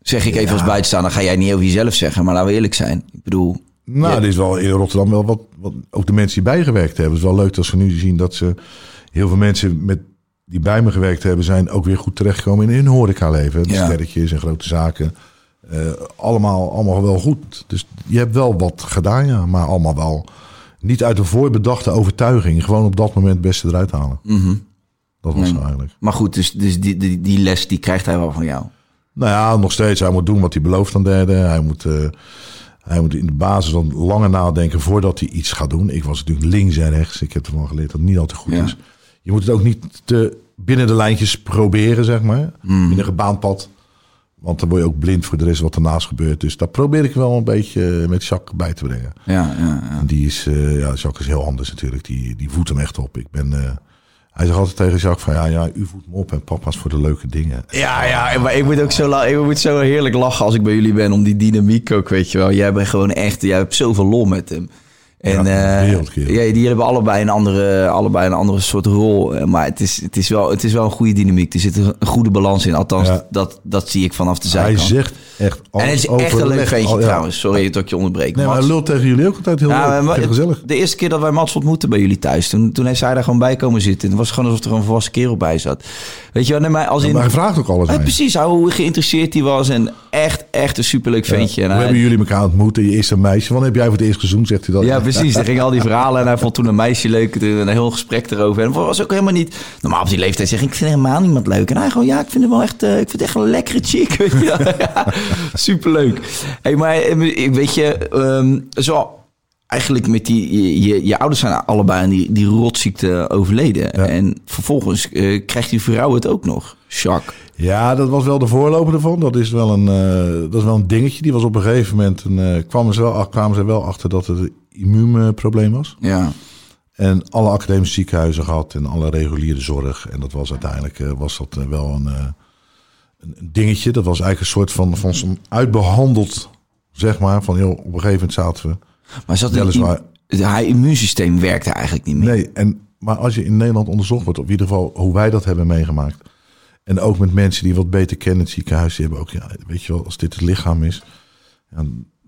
Zeg ik even als buitenstaander, ga jij niet over jezelf zeggen, maar laten we eerlijk zijn. Ik bedoel, Nou, Ja. dit is wel in Rotterdam wel wat, wat. Ook de mensen die bijgewerkt hebben. Het is wel leuk dat ze nu zien dat ze. Heel veel mensen met, die bij me gewerkt hebben, zijn ook weer goed terechtgekomen in hun horecaleven. De Ja. sterretjes en grote zaken. Eh, allemaal, allemaal wel goed. Dus je hebt wel wat gedaan, ja. Maar allemaal wel niet uit een voorbedachte overtuiging. Gewoon op dat moment het beste eruit halen. Dat was eigenlijk. maar goed, dus, dus die, die, die les die krijgt hij wel van jou. Nou ja, nog steeds. Hij moet doen wat hij belooft aan derden. Hij moet, eh, hij moet in de basis dan langer nadenken voordat hij iets gaat doen. Ik was natuurlijk links en rechts. Ik heb ervan geleerd dat het niet altijd goed Ja. is. Je moet het ook niet te binnen de lijntjes proberen, zeg maar. Hmm. Binnen gebaand pad. Want dan word je ook blind voor de rest wat ernaast gebeurt. Dus daar probeer ik wel een beetje met Jacques bij te brengen. Ja, ja, ja. En die is, eh, ja, Jacques is heel anders natuurlijk. Die, die voedt hem echt op. Ik ben, eh, hij zegt altijd tegen Jacques van, ja, ja, u voedt me op en papa's voor de leuke dingen. Ja, ja, maar ik moet ook zo, ik moet zo heerlijk lachen als ik bij jullie ben om die dynamiek ook, weet je wel. Jij bent gewoon echt, jij hebt zoveel lol met hem. En Ja, eh, ja, die hebben allebei een andere, allebei een andere soort rol. Eh, Maar het is, het is, wel, het is wel een goede dynamiek. Er zit een goede balans in. Althans, Ja. dat, dat zie ik vanaf de Hij zijkant. zegt echt alles en het is echt een leuk ventje ja. trouwens. Sorry dat ik je onderbreek. Nee, maar hij lult tegen jullie ook altijd heel Ja, leuk. maar- Heel gezellig. De eerste keer dat wij Mats ontmoetten bij jullie thuis, toen, toen heeft zij daar gewoon bij komen zitten. Het was gewoon alsof er een volwassen kerel bij zat. Weet je wel, nee, maar als in... Maar hij vraagt ook alles je. precies, hoe geïnteresseerd hij was. En echt, echt een superleuk ventje. En Hoe hij- hebben jullie elkaar ontmoet? En je eerste meisje. Wanneer heb jij voor het eerst gezoend? Zegt hij dat. ja, precies. Hij ging al die verhalen en hij vond toen een meisje leuk. Een heel gesprek erover. En was ook helemaal niet... Normaal op die leeftijd zeg ik, ik vind helemaal niemand leuk. En hij gewoon, ja, ik vind hem wel echt, eh, ik vind het echt een lekkere chick. Weet je wel. ja, superleuk. Hey, maar eh, ik weet je, ehm, zo... Eigenlijk met die, je, je, je ouders zijn allebei aan die, die rotziekte overleden. En vervolgens eh, krijgt die vrouw het ook nog. Jacques. Ja, dat was wel de voorloper ervan. Dat is wel een, dat is wel een dingetje. Die was op een gegeven moment... Een, eh, kwamen, ze wel, kwamen ze wel achter dat het immuunprobleem was. Ja. En alle academische ziekenhuizen gehad en alle reguliere zorg. En dat was uiteindelijk eh, was dat eh, wel een, eh, een een dingetje. Dat was eigenlijk een soort van, van zo'n uitbehandeld, zeg maar. Van joh, op een gegeven moment zaten we. Maar zat Weliswaar. haar immuunsysteem werkte eigenlijk niet meer. Nee, en, maar als je in Nederland onderzocht wordt, op ieder geval hoe wij dat hebben meegemaakt. En ook met mensen die wat beter kennen het ziekenhuis, die hebben ook, ja, weet je wel, als dit het lichaam is. Ja,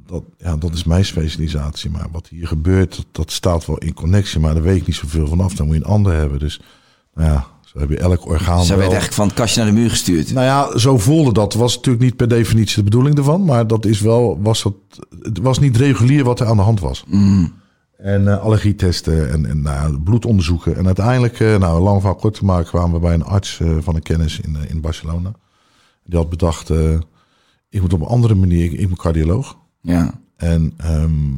dat, ja, dat is mijn specialisatie. Maar wat hier gebeurt, dat, dat staat wel in connectie. Maar daar weet ik niet zoveel vanaf. Dan moet je een ander hebben. Dus nou ja, zo heb je elk orgaan wel. werd eigenlijk van het kastje naar de muur gestuurd. Nou ja, zo voelde dat. Was natuurlijk niet per definitie de bedoeling ervan. Maar dat is wel, was dat, het was niet regulier wat er aan de hand was. En eh, allergietesten en, en nou bloedonderzoeken. En uiteindelijk, eh, nou, lang van kort te maken, kwamen we bij een arts eh, van een kennis in, in Barcelona. Die had bedacht, ik moet op een andere manier, ik, ik ben cardioloog. Ja. En, ehm,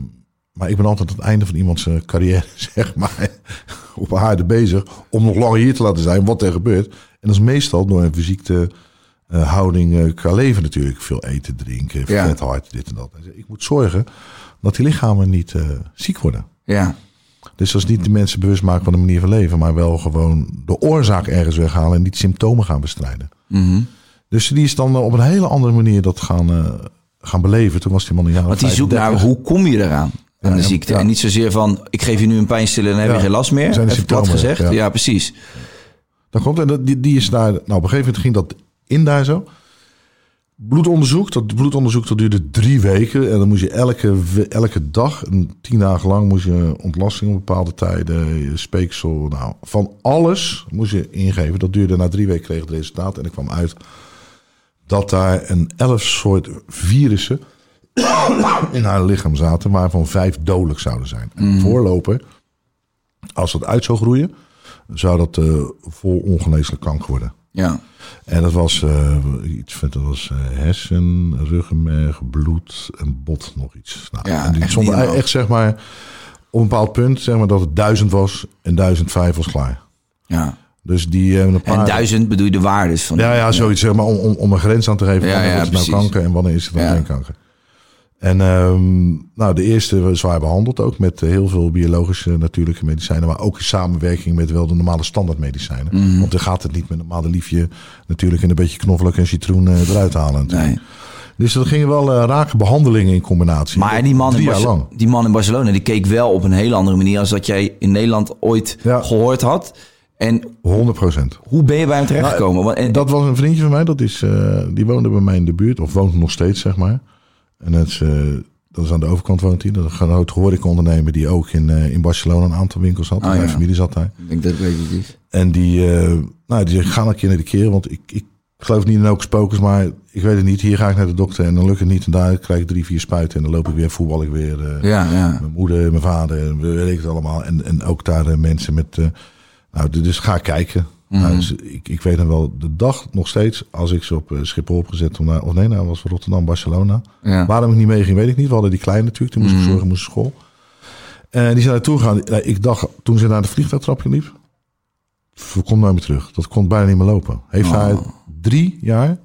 maar ik ben altijd aan het einde van iemands eh, carrière, zeg maar, op aarde bezig. Om nog langer hier te laten zijn, wat er gebeurt. En dat is meestal door een fysieke eh, houding eh, qua leven natuurlijk. Veel eten, drinken, Ja. vet hard, dit en dat. Ik moet zorgen dat die lichamen niet ziek worden. Ja. Dus dat is niet de mensen bewust maken van de manier van leven, maar wel gewoon de oorzaak ergens weghalen en niet symptomen gaan bestrijden. Mhm. Dus die is dan op een hele andere manier dat gaan, gaan beleven. Toen was die man een jaar Want die zoekt naar 35. hoe kom je eraan? Aan Ja, de ziekte. ja. En niet zozeer van ik geef je nu een pijnstiller en dan heb je geen last meer. Zijn Even plat symptomen, gezegd. Ja. precies. Dat komt en dat, die, die is daar. Nou, op een gegeven moment ging dat in daar zo. Bloedonderzoek. Dat bloedonderzoek dat duurde drie weken. En dan moest je elke, elke dag, een tien dagen lang, moest je ontlasting op bepaalde tijden, speeksel. Nou, van alles moest je ingeven. Dat duurde na drie weken kreeg het resultaat. En er kwam uit dat daar een elf soort virussen in haar lichaam zaten, waarvan vijf dodelijk zouden zijn. En voorloper, als dat uit zou groeien, zou dat eh, vol ongeneeslijk kanker worden. Ja. En dat was eh, iets dat was eh, hersen, ruggenmerg, bloed en bot nog iets. Nou, Ja, en die echt stonden echt zeg maar op een bepaald punt zeg maar dat het duizend was en duizend vijf was klaar. ja. Dus die hebben een paar. En duizend bedoel je de waardes van. Ja, ja, zoiets zeg maar om, om, om een grens aan te geven. Ja, wanneer ja, is het nou kanker en wanneer is het dan Ja. geen kanker. En ehm, nou, de eerste was zwaar behandeld ook met eh, heel veel biologische natuurlijke medicijnen, maar ook in samenwerking met wel de normale standaardmedicijnen. Mhm. Want dan gaat het niet met een normale liefje natuurlijk en een beetje knoflook en citroen eh, eruit halen. Nee. Dus dat gingen wel eh, rake behandelingen in combinatie. Maar die man, in jaar Barce- lang. die man in Barcelona die keek wel op een hele andere manier als dat jij in Nederland ooit Ja. gehoord had. En 100 procent. hoe ben je bij hem terechtgekomen? Want- en- Dat was een vriendje van mij, dat is, eh, die woonde bij mij in de buurt, of woont nog steeds, zeg maar. En is, eh, dat is aan de overkant woont hij. Dat is een groot horecaondernemer die ook in, eh, in Barcelona een aantal winkels had. Oh, Mijn ja. familie zat daar. ik denk dat weet het. En die, nou, die zegt, ga een keer naar de keer, want ik, ik geloof niet in ook spokers, maar ik weet het niet. Hier ga ik naar de dokter en dan lukt het niet. En daar krijg ik drie, vier spuiten en dan loop ik weer, voetbal ik weer. Ja, ja. mijn moeder, mijn vader, weet ik het allemaal. En, en ook daar mensen met. Eh, nou, dus ga kijken. Mhm. Nou, dus ik, ik weet dan wel de dag nog steeds, als ik ze op eh, Schiphol opgezet om naar, of nee, nou was Rotterdam, Barcelona. Ja. Waarom ik niet mee ging, weet ik niet. We hadden die kleine natuurlijk, die moest ik Mhm. zorgen, moest school. En die zijn naartoe gegaan. Nou, Ik dacht, toen ze naar de vliegtuigtrapje liep, komt nooit meer terug. Dat kon bijna niet meer lopen. Heeft Oh. hij drie jaar,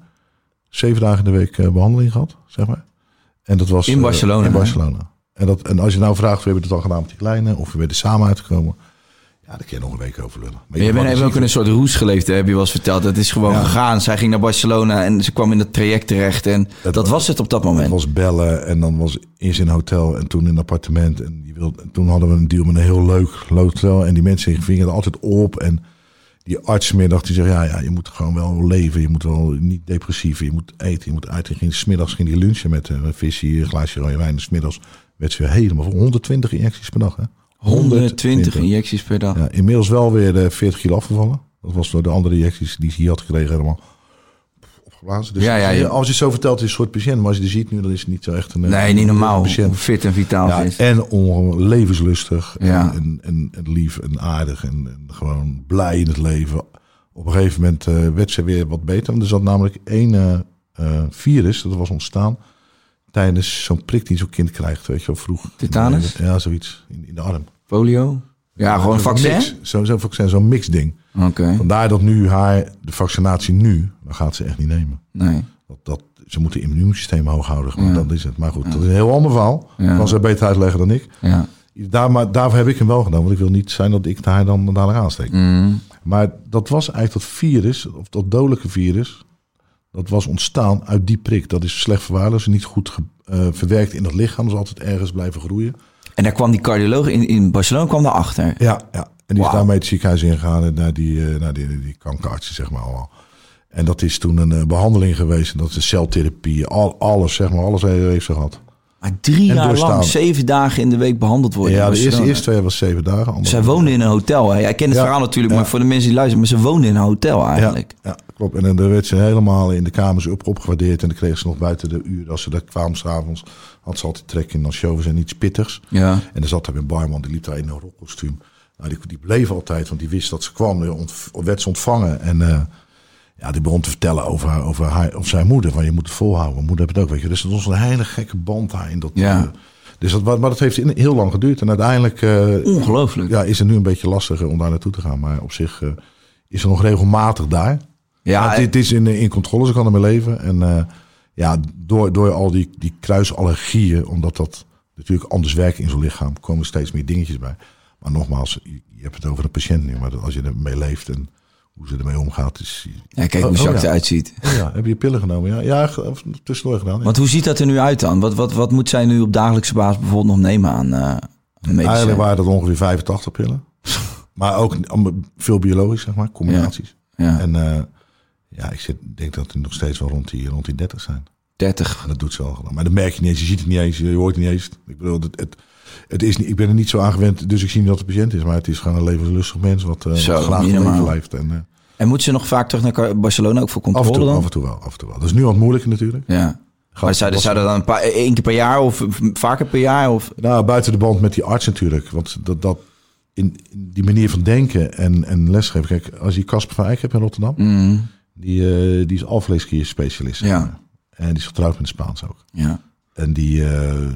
zeven dagen in de week eh, behandeling gehad, zeg maar. En dat was In eh, Barcelona, in hè? Barcelona. En, dat, en als je nou vraagt, we hebben het al gedaan met die kleine, of we werden samen uitgekomen. Ja, daar kun je nog een week over lullen. Maar je bent even ook in een soort roes geleefd, heb je wel eens verteld. Het is gewoon Ja. gegaan. Zij ging naar Barcelona en ze kwam in dat traject terecht. En dat, was- was het op dat Het moment. was bellen en dan was eerst in een hotel en toen in een appartement. En, die wilde, en toen hadden we een deal met een heel leuk hotel. En die mensen vingen er altijd op. En die artsmiddag die zei, ja, ja, je moet gewoon wel leven. Je moet wel niet depressief, je moet eten, je moet uit. En ging, smiddags ging die lunchen met een visje, een glaasje rode wijn. En smiddags werd ze weer helemaal vol. 120 injecties per dag, hè? 120 injecties per dag. Ja, inmiddels wel weer eh, 40 kilo afgevallen. Dat was door de andere injecties die ze hier had gekregen helemaal opgeblazen. Dus Ja, ja, ja. als je het zo vertelt, is het een soort patiënt. Maar als je die ziet nu, dan is het niet zo echt een... eh, Nee, niet normaal. Hoe Patiënt. fit en vitaal Ja, is. en levenslustig. Ja. En, en, en lief en aardig. En, en gewoon blij in het leven. Op een gegeven moment eh, werd ze weer wat beter. Want er zat namelijk één eh, eh, virus, dat was ontstaan... tijdens zo'n prik die zo'n kind krijgt, weet je wel, vroeg. Tetanus? Ja, zoiets. In, in de arm. Polio? Ja, gewoon Zo'n vaccin? mix. Zo- Zo'n vaccin, zo'n mixding. Oké. Vandaar dat nu haar, de vaccinatie nu, dan gaat ze echt niet nemen. Nee. Dat, dat, ze moeten het immuunsysteem hoog houden. Ja. Dat is het. Maar goed, dat is een heel ander verhaal. Ja. Kan ze beter uitleggen dan ik. Ja. Daar, maar daarvoor heb ik hem wel gedaan. Want ik wil niet zijn dat ik haar dan dadelijk aansteek. Mm. Maar dat was eigenlijk dat virus, of dat dodelijke virus. Dat was ontstaan uit die prik. Dat is slecht verwaarloosd. Niet goed ge- eh, verwerkt in het lichaam. Dus altijd ergens blijven groeien. En daar kwam die cardioloog in, in Barcelona kwam daarachter. Ja, ja. En die is daarmee het ziekenhuis ingegaan en naar die, eh, naar die, die kankerartsen, zeg maar allemaal. En dat is toen een eh, behandeling geweest. En dat is celtherapie, al, alles, zeg maar, alles heeft ze gehad. Maar drie En jaar doorstaan. lang, zeven dagen in de week behandeld worden. ja, de eerste, twee was zeven dagen. Zij woonde in een hotel. Hè? Jij kent het Ja, verhaal natuurlijk, ja. maar voor de mensen die luisteren, maar ze woonde in een hotel eigenlijk. Ja, klopt. En dan werd ze helemaal in de kamers op, opgewaardeerd. En dan kreeg ze nog buiten de uur, als ze daar kwamen s'avonds, had ze altijd trek in. Dan showen ze iets pittigs. Ja. En er zat daar een barman, die liep daar in een rockkostuum. Nou, die, die bleef altijd, want die wist dat ze kwam. Die ont- werd ze ontvangen. En eh, ja, die begon te vertellen over, haar, over haar, of zijn moeder. Van je moet het volhouden. Moeder heeft het ook, weet je. Dus dat was een hele gekke band daar in dat. Ja. eh, dus dat, maar dat heeft heel lang geduurd. En uiteindelijk eh, Ongelooflijk. ja, is het nu een beetje lastiger om daar naartoe te gaan. Maar op zich eh, is ze nog regelmatig daar. Ja, Maar dit is in, in controle, ze kan ermee leven. En eh, ja, door, door al die, die kruisallergieën, omdat dat natuurlijk anders werkt in zo'n lichaam, komen er steeds meer dingetjes bij. Maar nogmaals, je, hebt het over een patiënt nu, maar als je ermee leeft en hoe ze ermee omgaat, is... Ja, kijk Oh, hoe oh, Jacques ja. eruit ziet. Oh ja, heb je pillen genomen? Ja, ja tussendoor gedaan. ja. Want hoe ziet dat er nu uit dan? Wat, wat, wat moet zij nu op dagelijkse basis bijvoorbeeld nog nemen aan uh? Eigenlijk waren dat ongeveer 85 pillen. maar ook veel biologisch, zeg maar, combinaties. Ja. En eh, ja, ik zit, denk dat die nog steeds wel rond die, rond die 30 zijn. 30. En dat doet ze wel. Maar dat merk je niet eens. Je ziet het niet eens. Je hoort het niet eens. Ik bedoel, het, het, het is niet, ik ben er niet zo aan gewend, dus ik zie niet dat het patiënt is. Maar het is gewoon een levenslustig mens wat, uh, Zo, wat graag leven leeft. En, uh, En moet ze nog vaak terug naar Barcelona ook voor controle af, en toe, dan? af en toe wel. Af en toe wel. Dat is nu wat moeilijker natuurlijk. Ja. Gaat- Maar zou, was- zou dat dan een paar, één keer per jaar of vaker per jaar? Of? Nou, buiten de band met die arts natuurlijk. Want dat, dat in, in die manier van denken en, en lesgeven. Kijk, als je Casper van Eyck hebt in Rotterdam, Mm, die, uh, die is alvleeskier specialist. Ja. En die is getrouwd met een Spaans ook. ja. En die, uh,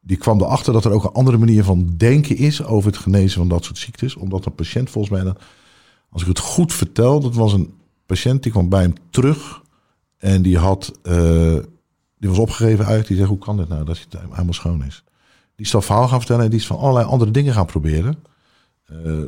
die kwam erachter dat er ook een andere manier van denken is over het genezen van dat soort ziektes. Omdat een patiënt volgens mij, dan, als ik het goed vertel, dat was een patiënt die kwam bij hem terug. En die had, uh, die was opgegeven uit. Die zei, hoe kan dit nou dat hij helemaal schoon is? Die is dat verhaal gaan vertellen en die is van allerlei andere dingen gaan proberen. Uh,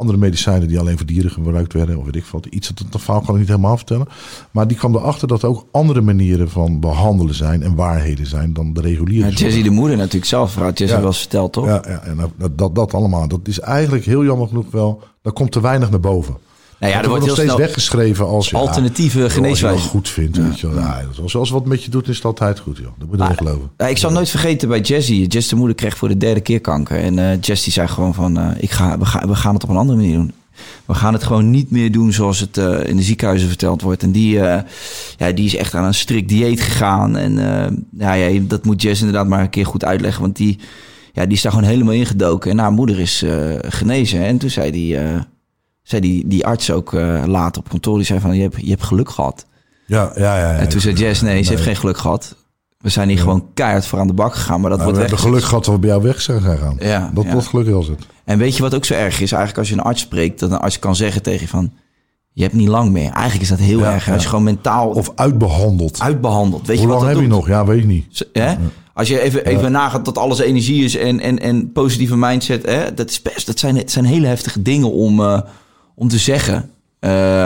andere medicijnen die alleen voor dieren gebruikt werden, of weet ik wat. Iets dat, dat verhaal kan ik niet helemaal vertellen. Maar die kwam erachter dat er ook andere manieren van behandelen zijn en waarheden zijn dan de reguliere. Ja, Jessie de moeder natuurlijk zelf, vrouw Jessie Ja. was verteld, toch? Ja, ja en dat, dat, dat allemaal. Dat is eigenlijk heel jammer genoeg wel. Daar komt te weinig naar boven. Nou ja, er er wordt nog steeds weggeschreven als ja, alternatieve joh, Als je geneeswijze. goed vindt, weet je wel. Ja, als, als wat met je doet, is het altijd goed, joh. Dat moet je niet geloven. Ja, ik zal nooit vergeten bij Jessie. Jess de moeder kreeg voor de derde keer kanker. En eh Jess die zei gewoon van, eh, ik ga, we, gaan, we gaan het op een andere manier doen. We gaan het gewoon niet meer doen zoals het eh, in de ziekenhuizen verteld wordt. En die, eh, ja, die is echt aan een strikt dieet gegaan. En eh, ja, ja, dat moet Jess inderdaad maar een keer goed uitleggen. Want die, ja, die is daar gewoon helemaal ingedoken. En haar moeder is eh, genezen. En toen zei die, eh, zei die, die arts ook eh, later op kantoor, die zei van, je hebt, je hebt geluk gehad. Ja, ja, ja. ja en toen zei Jess, nee, ze heeft geen geluk gehad. We zijn hier gewoon keihard voor aan de bak gegaan, maar dat we wordt hebben weg. geluk gehad dat we bij jou weg zijn gegaan. Ja, dat, ja. dat geluk was het. En weet je wat ook zo erg is? Eigenlijk als je een arts spreekt, dat een arts kan zeggen tegen je van... Je hebt niet lang meer. Eigenlijk is dat heel Ja, erg. Als je gewoon mentaal Of uitbehandeld. uitbehandeld. Weet Hoe je wat lang dat heb je doet? nog? Ja, weet ik niet. Hè? Als je even, even nagaat dat alles energie is en, en, en positieve mindset, hè? Dat, is best, dat, zijn, het zijn hele heftige dingen om, eh, om te zeggen. Eh,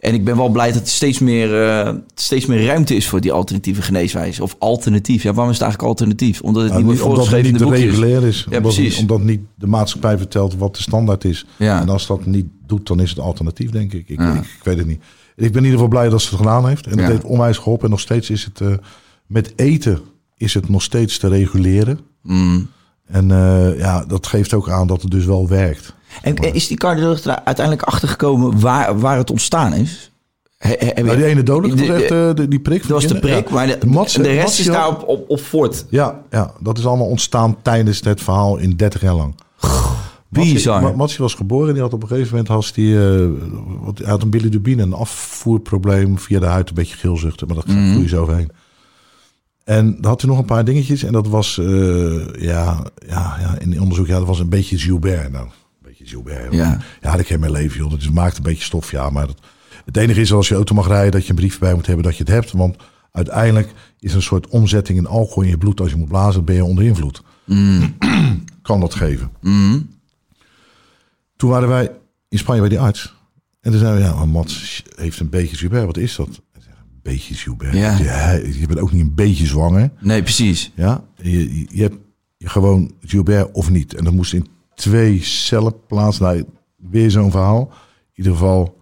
en ik ben wel blij dat er steeds meer, eh, steeds meer ruimte is voor die alternatieve geneeswijze. Of alternatief. Ja, waarom is het eigenlijk alternatief? Omdat het niet het voorgeschreven niet regulair is. Ja, omdat, precies. omdat niet de maatschappij vertelt wat de standaard is. Ja. En als dat niet doet, dan is het alternatief, denk ik. Ik, Ja. ik, ik weet het niet. Ik ben in ieder geval blij dat ze het gedaan heeft. En dat heeft onwijs geholpen. En nog steeds is het... eh, met eten is het nog steeds te reguleren. Mm. En eh, ja, dat geeft ook aan dat het dus wel werkt. En is die cardioloog er uiteindelijk achtergekomen waar, waar het ontstaan is? He- he- heb je- Nou, die ene dodelijk, De- de- eh, de- die prik. Dat was de prik, Ja. maar de, De Mats- de rest Mats is daar op, op, op voort. Ja, ja, dat is allemaal ontstaan tijdens het verhaal in 30 jaar lang. Bizar. Matsie- Ma- Matsie was geboren en die had op een gegeven moment had die, hij had een bilirubine, een afvoerprobleem via de huid, een beetje geelzuchten, maar dat Mhm. vloei zo overheen. En dan had hij nog een paar dingetjes en dat was, eh, ja, ja, ja, in onderzoek, ja, dat was een beetje Gilbert. Nou, een beetje Gilbert. Ja. ja dat ken mijn leven, joh. Dat is, maakt een beetje stof, ja, maar dat, het enige is als je auto mag rijden dat je een brief bij moet hebben dat je het hebt, want uiteindelijk is een soort omzetting in alcohol in je bloed. Als je moet blazen, dan ben je onder invloed. kan dat geven. Toen waren wij in Spanje bij die arts. En toen zeiden we, ja, maar Mats heeft een beetje Gilbert. Wat is dat? Beetje Gilbert. Ja. Je bent ook niet een beetje zwanger. Nee, precies. Ja, je, je- hebt gewoon Gilbert of niet. En dat moest in twee cellen plaatsen. Nou, weer zo'n verhaal. In ieder geval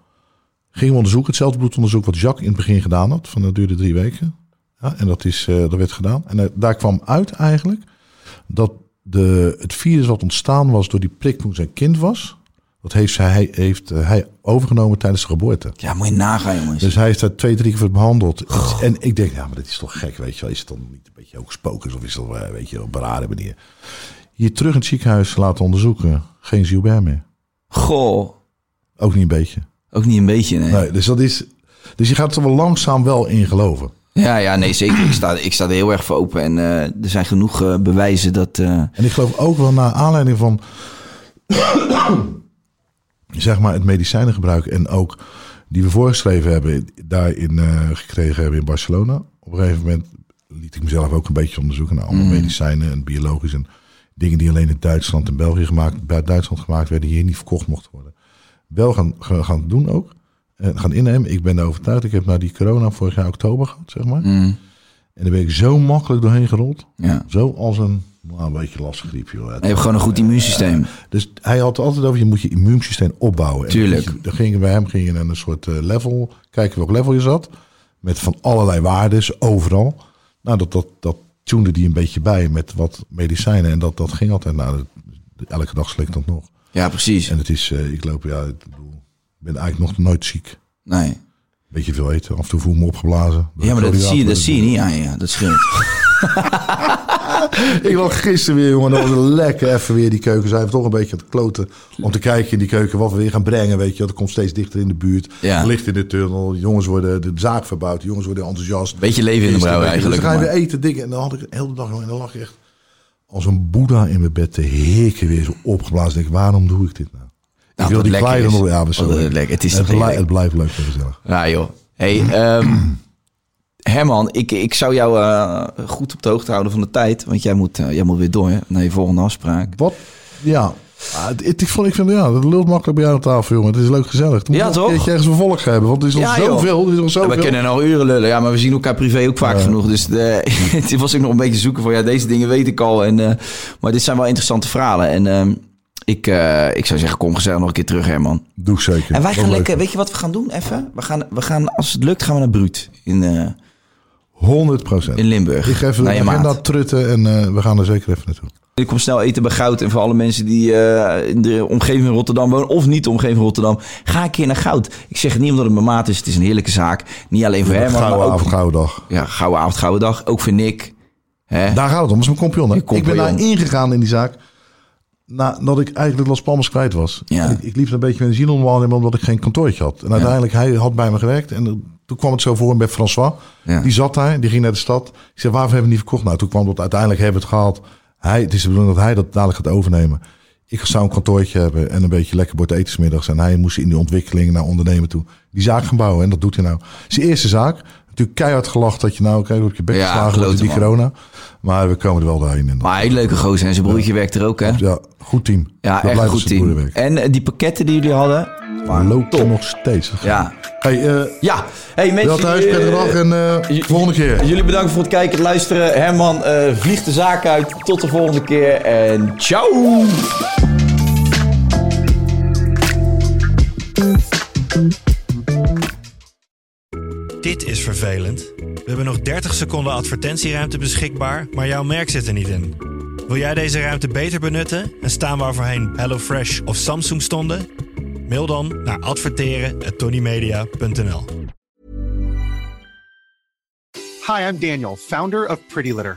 gingen we onderzoeken. Hetzelfde bloedonderzoek wat Jacques in het begin gedaan had. Van dat duurde drie weken. Ja, en dat, is, eh, dat werd gedaan. En eh, daar kwam uit eigenlijk dat de, het virus wat ontstaan was door die prik toen zijn kind was. Dat heeft hij, heeft, eh, hij overgenomen tijdens de geboorte. Ja, moet je nagaan, jongens. Dus hij is daar twee, drie keer voor behandeld. En ik denk, ja, maar dit is toch gek, weet je wel. Is het dan niet een beetje ook spokers of is dat, eh, weet je, op een rare manier. Hier terug in het ziekenhuis laten onderzoeken. Geen Gilbert meer. Goh, Ook niet een beetje. ook niet een beetje, nee. Nee, dus dat is... Dus je gaat er wel langzaam wel in geloven. Ja, ja, nee, zeker. Ik sta, ik sta er heel erg voor open. En eh, er zijn genoeg bewijzen dat... En ik geloof ook wel naar aanleiding van... zeg maar het medicijnengebruik en ook die we voorgeschreven hebben, daarin eh, gekregen hebben in Barcelona. Op een gegeven moment liet ik mezelf ook een beetje onderzoeken naar allemaal medicijnen en biologisch en dingen die alleen in Duitsland en België gemaakt, bij Duitsland gemaakt werden, die hier niet verkocht mochten worden. Wel gaan, gaan, doen ook. En gaan innemen. Ik ben er overtuigd. Ik heb naar die corona vorig jaar oktober gehad, zeg maar. mm, En daar ben ik zo makkelijk doorheen gerold. ja. Zo als een, nou, een beetje lastig griep, joh. Je hebt gewoon een goed immuunsysteem. Dus hij had altijd over, je moet je immuunsysteem opbouwen. En Tuurlijk. Dan, dan ging bij hem ging je naar een soort eh, level, kijken welk level je zat. Met van allerlei waarden, overal. Nou, dat, dat, dat die een beetje bij met wat medicijnen. En dat, dat ging altijd, nou, elke dag slik dat nog. Ja, precies. En het is, eh, ik loop, ja, ik bedoel, ben eigenlijk nog nooit ziek. Nee. Beetje veel eten, af en toe voel ik me opgeblazen. Ja, maar dat zie, je, dat ja, zie je niet aan je. Dat scheelt. Ik lag gisteren weer, jongen. Dat was lekker even weer die keuken. Zijn we toch een beetje aan het kloten. Om te kijken in die keuken wat we weer gaan brengen. Weet je, dat komt steeds dichter in de buurt. Ja. Licht in de tunnel. De jongens worden de zaak verbouwd. De jongens worden enthousiast. Beetje leven in de brouwerij Dus dan ga je weer eten, dingen. En dan had ik de hele dag en dan lag ik echt als een boeddha in mijn bed te hikken weer zo opgeblazen. Denk, waarom doe ik dit nou? Ik Nou, wil die kleine nog. Ja, maar zo. Het is het, blij- heerlijk. het blijft leuk en gezellig. Ja, joh. Hey, ehm, Herman, ik, ik zou jou eh, goed op de hoogte houden van de tijd. Want jij moet, eh, jij moet weer door hè, naar je volgende afspraak. Wat? Ja. Ah, het- ik vond, ik vind, ja, het lult makkelijk bij jou aan tafel, jongen. Het is leuk gezellig. Moet Ja, toch? Een keertje ergens vervolg hebben, want er is nog Ja, zoveel. Er is nog Ja, zoveel. we kunnen nog uren lullen, ja, maar we zien elkaar privé ook vaak genoeg. Dus de, het was ik nog een beetje zoeken van, ja, deze dingen weet ik al. En, eh, maar dit zijn wel interessante verhalen. En ehm, ik, eh, ik zou zeggen, kom gezellig nog een keer terug, Herman. Doe ik zeker. En wij gaan lekker, weet je wat we gaan doen even? We gaan, we gaan, als het lukt, gaan we naar Bruut in, eh, 100 procent. in Limburg. Ik ga even naar agenda trutten en eh, we gaan er zeker even naartoe. Ik kom snel eten bij Goud. En voor alle mensen die eh, in de omgeving van Rotterdam wonen... of niet de omgeving van Rotterdam... ga een keer naar Goud. Ik zeg het niet omdat het mijn maat is. Het is een heerlijke zaak. Niet alleen voor Herman, Gouden maar ook... avond, gouden dag. Ja, gouden avond, gouden dag. Ook voor Nick. Daar gaat het om. Dat is mijn compagnon. Je Ik ben daar ingegaan in die zaak. Nadat ik eigenlijk Las Palmas kwijt was. Ja. Ik, ik liep een beetje met een ziel omdat ik geen kantoortje had. En uiteindelijk, hij had bij me gewerkt. En toen kwam het zo voor bij François. Ja. Die zat daar, die ging naar de stad. Ik zei, waarvoor hebben we niet verkocht? Nou, toen kwam dat uiteindelijk hebben we het gehaald. Hij, het is de bedoeling dat hij dat dadelijk gaat overnemen. Ik zou een kantoortje hebben en een beetje lekker bord eten 's middags. En hij moest in die ontwikkeling naar ondernemen toe. Die zaak gaan bouwen en dat doet hij nou. Zijn eerste zaak. Natuurlijk keihard gelacht dat je nou kijk, op je bek Ja, geslagen wordt die man. corona. Maar we komen er wel doorheen. inderdaad. Maar hele leuke gozer en zijn broertje werkt er ook, hè? Ja, goed team. Ja, Dat echt goed team. En eh, die pakketten die jullie hadden? Maar loopt er nog steeds. Ja. Hey, eh Ja. Hey, mensen. wel thuis, eh, prettige dag en j- volgende keer. Jullie bedankt voor het kijken en luisteren. Herman eh, vliegt de zaak uit. Tot de volgende keer en ciao! Dit is vervelend. We hebben nog 30 seconden advertentieruimte beschikbaar, maar jouw merk zit er niet in. Wil jij deze ruimte beter benutten en staan waar voorheen HelloFresh of Samsung stonden? Mail dan naar adverteren@tonymedia.nl. Hi, I'm Daniel, founder of Pretty Litter.